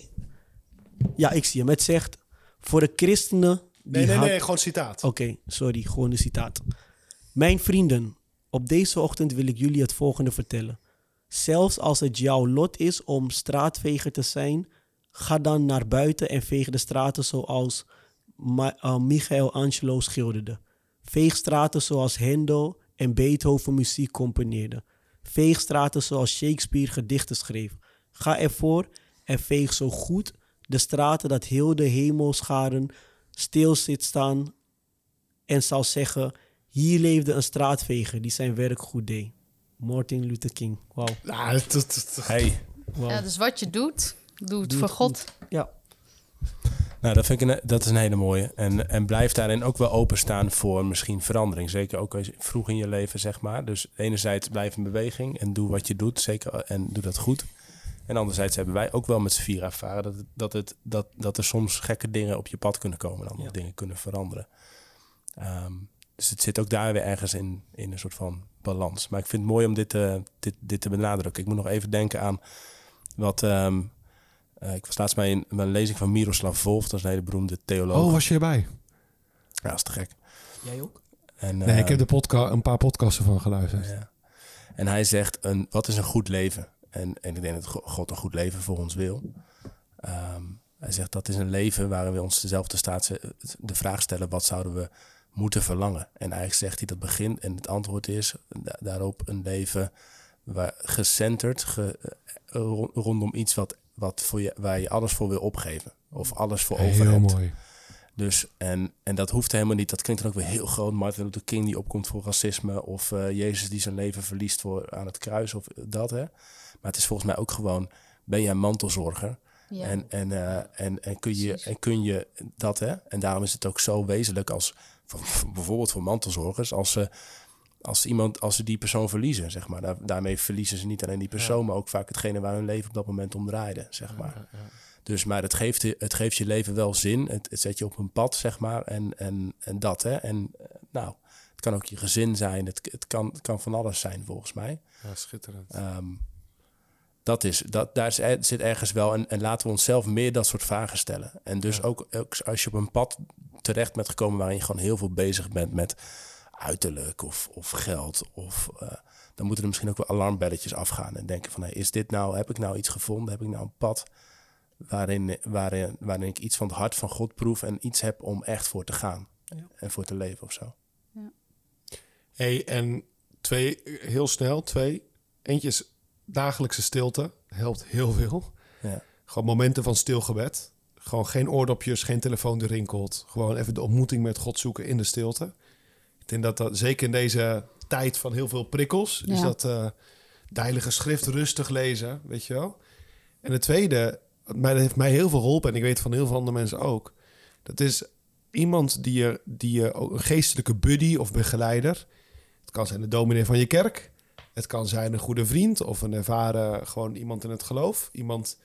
Ja, ik zie hem. Het zegt, voor de christenen... Die Nee, nee, hard- nee, gewoon citaat. Oké, sorry, gewoon een citaat. Mijn vrienden, op deze ochtend wil ik jullie het volgende vertellen. Zelfs als het jouw lot is om straatveger te zijn, ga dan naar buiten en veeg de straten zoals Ma- uh, Michael Angelo schilderde. Veeg straten zoals Handel en Beethoven muziek componeerden. Veeg straten zoals Shakespeare gedichten schreef. Ga ervoor en veeg zo goed de straten dat heel de hemelscharen stil zit staan en zal zeggen: Hier leefde een straatveger die zijn werk goed deed. Martin Luther King. Wauw. Nou, dat, dat, dat- Hey, wauw. Ja, dus wat je doet, doe het Doe voor het God. Ja, nou, dat, vind ik een, dat is een hele mooie. En, en blijf daarin ook wel openstaan voor misschien verandering. Zeker ook als je- vroeg in je leven, zeg maar. Dus enerzijds blijf in beweging en doe wat je doet. Zeker, en doe dat goed. En anderzijds hebben wij ook wel met z'n vier ervaren... Dat, het, dat, het, dat, dat er soms gekke dingen op je pad kunnen komen... en dan Ja. dingen kunnen veranderen. Ehm, dus het zit ook daar weer ergens in, in een soort van balans. Maar ik vind het mooi om dit, te dit, dit te benadrukken. Ik moet nog even denken aan wat... ehm, eh, ik was laatst bij een, bij een lezing van Miroslav Volf. Dat is een hele beroemde theoloog. Oh, was je erbij? Ja, dat is te gek. jij ook? Nee, En, ik ehm, heb de podca een paar podcasten van geluisterd. ja. En hij zegt, een, wat is een goed leven? En, en ik denk dat Go- God een goed leven voor ons wil. Ehm, hij zegt, dat is een leven waarin we ons dezelfde staat de vraag stellen... wat zouden we moeten verlangen? En eigenlijk zegt hij dat begin en het antwoord is da- daarop een leven... Waar, gecenterd, ge, eh, ro- rondom iets wat, wat voor je, waar je alles voor wil opgeven. Of alles voor over Heel hebt. mooi. Dus, en, en dat hoeft helemaal niet. Dat klinkt dan ook weer heel groot. Martin Luther King die opkomt voor racisme. Of eh, Jezus die zijn leven verliest voor, aan het kruis. Of dat, hè. Maar het is volgens mij ook gewoon... Ben een mantelzorger? Ja. En, en, eh, en, en, kun je, en kun je dat, hè? En daarom is het ook zo wezenlijk als... voor- voor- bijvoorbeeld voor mantelzorgers... Als ze, als iemand, als ze die persoon verliezen, zeg maar. Daar, daarmee verliezen ze niet alleen die persoon... maar ook vaak hetgene waar hun leven op dat moment om draaide, zeg maar. Dus, maar het geeft, je- het geeft je leven wel zin. Het, het zet je op een pad, zeg maar. En, en, en dat, hè. En eh, nou, het kan ook je gezin zijn. Het, het, kan, het kan van alles zijn, volgens mij. Ja, schitterend. Ehm, dat is, dat, daar is, zit ergens wel. En, en laten we onszelf meer dat soort vragen stellen. En dus ook, ook als je op een pad terecht bent gekomen... waarin je gewoon heel veel bezig bent met uiterlijk of, of geld... Of, eh, dan moeten er misschien ook wel alarmbelletjes afgaan. En denken van, hey, is dit nou, heb ik nou iets gevonden? Heb ik nou een pad waarin, waarin, waarin ik iets van het hart van God proef... en iets heb om echt voor te gaan en voor te leven of zo? Hey, en twee, heel snel, twee. Eentje is dagelijkse stilte. Helpt heel veel. Ja. Gewoon momenten van stilgebed. Gewoon geen oordopjes, geen telefoon die rinkelt. Gewoon even de ontmoeting met God zoeken in de stilte. Ik denk dat dat zeker in deze tijd van heel veel prikkels... is Ja. dat eh, de Heilige Schrift rustig lezen, weet je wel. En het tweede, wat mij, dat heeft mij heel veel geholpen... en ik weet van heel veel andere mensen ook... dat is iemand die je, die je ook een geestelijke buddy of begeleider... het kan zijn de dominee van je kerk... het kan zijn een goede vriend of een ervaren gewoon iemand in het geloof. Iemand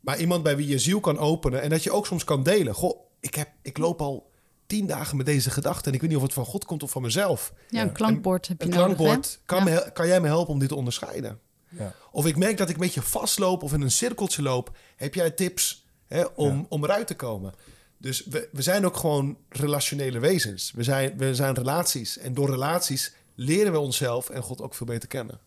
maar iemand bij wie je ziel kan openen en dat je ook soms kan delen. Goh, ik, heb, ik loop al tien dagen met deze gedachte en ik weet niet of het van God komt of van mezelf. Ja, een klankbord heb je Een nodig. klankbord. hè? Kan, Ja. me, hel- kan jij me helpen om dit te onderscheiden? Ja. Of ik merk dat ik een beetje vastloop of in een cirkeltje loop. Heb jij tips hè, om, Ja. om eruit te komen? Dus we, we zijn ook gewoon relationele wezens. We zijn, we zijn relaties. En door relaties leren we onszelf en God ook veel beter kennen.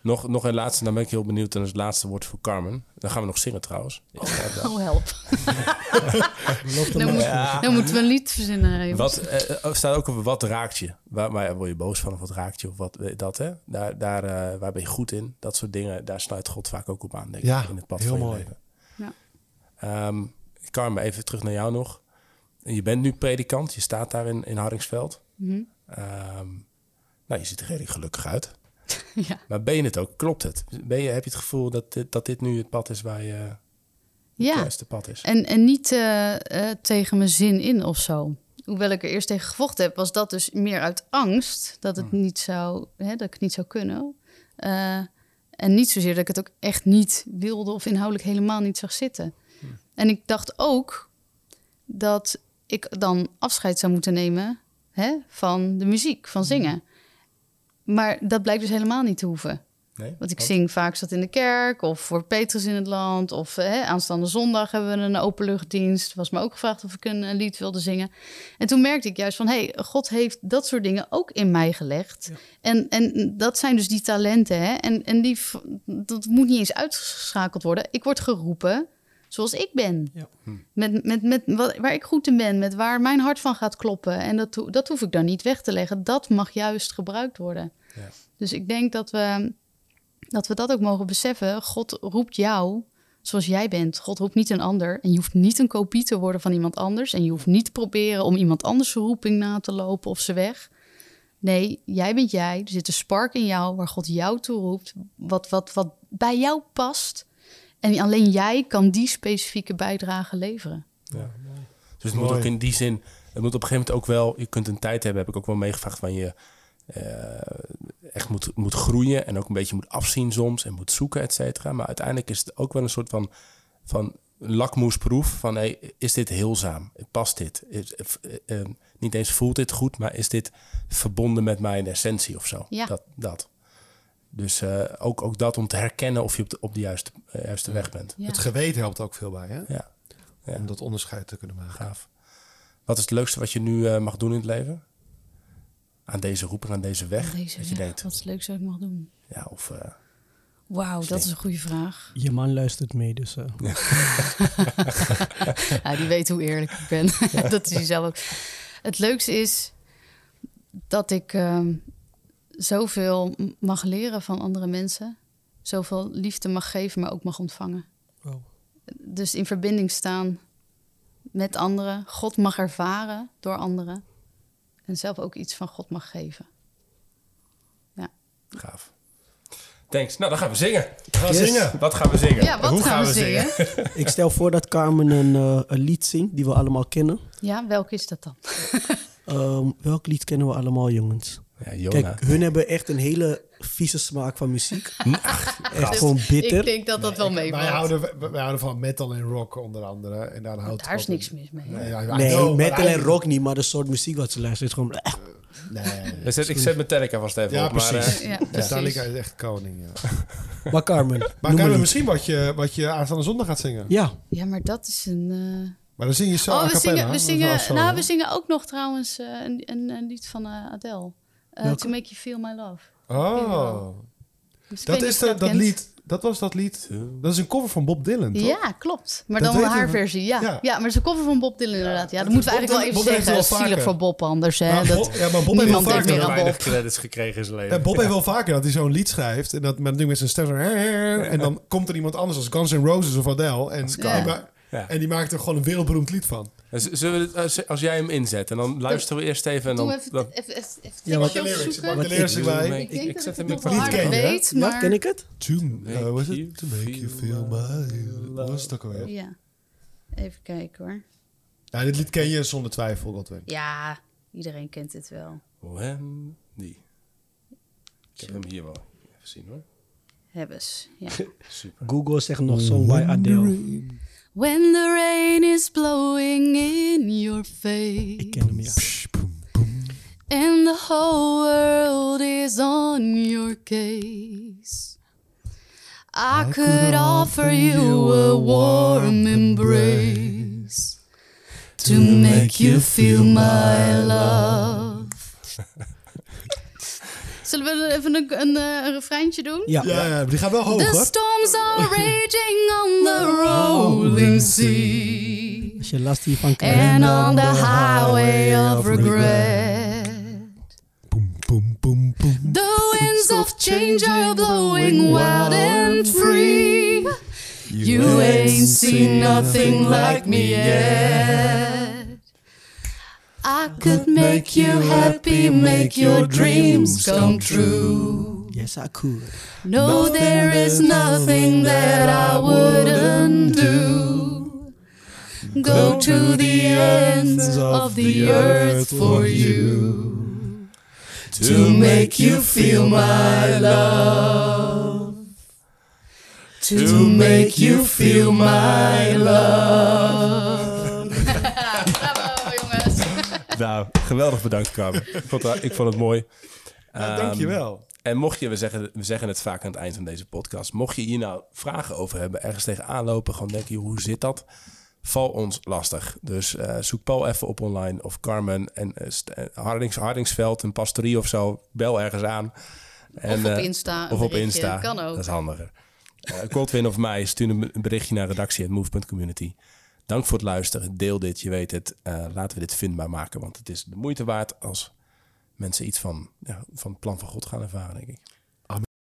Nog, nog een laatste, dan ben ik heel benieuwd. En het laatste woord voor Carmen. Dan gaan we nog zingen trouwens. Ja, dat- Oh, help. (laughs) Dan, moet, moeten we een lied verzinnen. jongens. Wat eh, er staat ook op wat raakt je? Waar, waar word je boos van of wat raakt je? Of wat eh, dat hè? Daar, daar, eh, waar ben je goed in? Dat soort dingen. Daar sluit God vaak ook op aan, denk Ja, ik. In het pad heel van je mooi. leven. Ja. Ehm, Carmen, even terug naar jou nog. Je bent nu predikant. Je staat daar in, in Hardingsveld. Ehm, nou, je ziet er redelijk gelukkig uit. (laughs) Ja. Maar ben je het ook? Klopt het? Ben je, heb je het gevoel dat dit, dat dit nu het pad is waar je het ja. juiste pad is? En, en niet eh, eh, tegen mijn zin in of zo. Hoewel ik er eerst tegen gevochten heb, was dat dus meer uit angst dat het niet zou, hè, dat ik het niet zou kunnen. Eh, en niet zozeer dat ik het ook echt niet wilde of inhoudelijk helemaal niet zag zitten. En ik dacht ook dat ik dan afscheid zou moeten nemen hè, van de muziek, van zingen. Maar dat blijkt dus helemaal niet te hoeven. Nee? Want ik zing vaak zat in de kerk of voor Petrus in het land. Of hè, aanstaande zondag hebben we een openluchtdienst. Was me ook gevraagd of ik een, lied wilde zingen. En toen merkte ik juist van... hé, hey, God heeft dat soort dingen ook in mij gelegd. En, en dat zijn dus die talenten. Hè? En, en die, dat moet niet eens uitgeschakeld worden. Ik word geroepen zoals ik ben. Ja. Met, met, met wat, waar ik goed in ben. Met waar mijn hart van gaat kloppen. En dat, dat hoef ik dan niet weg te leggen. Dat mag juist gebruikt worden. Ja. Dus ik denk dat we, dat we dat ook mogen beseffen. God roept jou zoals jij bent. God roept niet een ander. En je hoeft niet een kopie te worden van iemand anders. En je hoeft niet te proberen om iemand anders roeping na te lopen of ze weg. Nee, jij bent jij. Er zit een spark in jou waar God jou toe roept. Wat, wat, wat bij jou past. En alleen jij kan die specifieke bijdrage leveren. Ja. Dus het moet ook in die zin, het moet op een gegeven moment ook wel, je kunt een tijd hebben, heb ik ook wel meegevraagd, van je eh, echt moet, moet groeien en ook een beetje moet afzien soms en moet zoeken, et cetera. Maar uiteindelijk is het ook wel een soort van, van lakmoesproef van, hey, is dit heelzaam? Past dit? Is, eh, eh, niet eens voelt dit goed, maar is dit verbonden met mijn essentie of zo? Ja. Dat, dat. Dus eh, ook, ook dat om te herkennen of je op de, op de juiste, eh, juiste weg bent. Ja. Het geweten helpt ook veel bij, hè? Ja. Ja. Om dat onderscheid te kunnen maken. Gaaf. Wat is het leukste wat je nu eh, mag doen in het leven? Aan deze roeping, aan deze weg? Deze dat je weg, denkt, Wat is het leukste dat ik mag doen? ja, of... eh, Wauw, dat is een goede vraag. Je man luistert mee, dus... eh, Ja, (laughs) die weet hoe eerlijk ik ben. (laughs) dat is hij zelf ook. Het leukste is dat ik ehm, zoveel mag leren van andere mensen. Zoveel liefde mag geven, maar ook mag ontvangen. wow. Dus in verbinding staan met anderen. God mag ervaren door anderen. En zelf ook iets van God mag geven. Ja, Gaaf. Thanks. Nou, dan gaan we zingen. We gaan Yes. zingen. Wat gaan we zingen? ja wat Hoe gaan, we zingen? (laughs) Ik stel voor dat Carmen een, eh, een lied zingt die we allemaal kennen. Ja, welke is dat dan? Ehm, welk lied kennen we allemaal, jongens? Ja. Kijk, hun hebben echt een hele vieze smaak van muziek. (laughs) Ach, Echt gewoon bitter. Ik denk dat dat wel Wij meevalt. houden, wij houden van metal en rock onder andere. En daar houdt Daar is niks mis mee. Nee, ja, I Nee, know, metal maar en rock niet, maar de soort muziek wat ze luisteren is gewoon... eh. Nee, ik zet, ik zet Metallica vast even Ja, op. Maar, precies. eh, Ja, Metallica precies. is echt koning. Ja. (laughs) Maar Carmen, Maar Carmen, misschien wat je, wat je aanstaande zondag gaat zingen. Ja, Ja, maar dat is een... eh, Maar dan zing je zo a Oh, we zingen, we, zingen, wel nou, we zingen ook nog trouwens een, een, een lied van Adele. Eh, to Make You Feel My Love. Oh, Dus dat is de, dat lied. Dat was dat lied. Dat is een cover van Bob Dylan, toch? Ja, klopt. Maar Dat dan weten haar we. versie. Ja. Ja. Ja. maar het is een cover van Bob Dylan inderdaad. Ja, dat dat moeten we Bob eigenlijk wel even Bob heeft zeggen. wel Zielig voor Bob anders. Hè. Maar dat, Bob- ja, maar Bob heeft wel vaker meer aan weinig credits gekregen in zijn leven. Bob heeft wel vaker dat hij zo'n lied schrijft. En dat met, nu met zijn stem. En dan komt er iemand anders als Guns N' Roses of Adele. En, die, ma- en die maakt er gewoon een wereldberoemd lied van. Zullen we als, als jij hem inzet en dan luisteren we eerst even en Doe dan... even, dan even, even, even Ja, wat de lyrics, wat de Wat lyrics ik- erbij. Ik Ik dat zet ik hem ken je, hè? weet, ja, maar... ken ik het? To, uh, was you it? To make you feel my... Was het ook alweer? Ja, even kijken hoor. Ja, dit lied ken je zonder twijfel, Godwin. Ja, iedereen kent dit wel. When... Die. Ik heb hem hier wel. Even zien hoor. Hebbes, ja. Super. (laughs) Google zegt nog Song by Adele. When the rain is blowing in your face. Ik ken hem, ja. And the whole world is on your case. I, could offer you a warm embrace To make you feel my love Zullen we even een, een, eh, een refreintje doen? Ja, Ja, ja, die gaat wel hoog, The hoor. storms are (laughs) raging on the rolling sea als je last hiervan krijgt. and on the highway of regret. Boom, boom, boom, boom. The winds of change are blowing wild and free. You ain't seen nothing like me yet. I could make you happy, make your dreams come true. Yes, I could. No, there is nothing that I wouldn't do. Go to the ends of the earth for you. To make you feel my love. To make you feel my love. Nou, geweldig bedankt Carmen. Ik vond, het- ik vond het mooi. Ja, Ehm, dankjewel. En mocht je, we zeggen, we zeggen het vaak aan het eind van deze podcast, mocht je hier nou vragen over hebben, ergens tegenaan lopen, gewoon denken, joh, hoe zit dat? Val ons lastig. Dus eh, zoek Paul even op online of Carmen en eh, eh, Hardings, Hardingsveld, een pastorie of zo. Bel ergens aan. En, Of op eh, Insta, een Of op Insta. kan ook. Dat is handiger. Uh, Godwin of mij, stuur een een berichtje naar redactie.move.community. Dank voor het luisteren. Deel dit, je weet het. Eh, laten we dit vindbaar maken, want het is de moeite waard als mensen iets van, van het plan van God gaan ervaren, denk ik.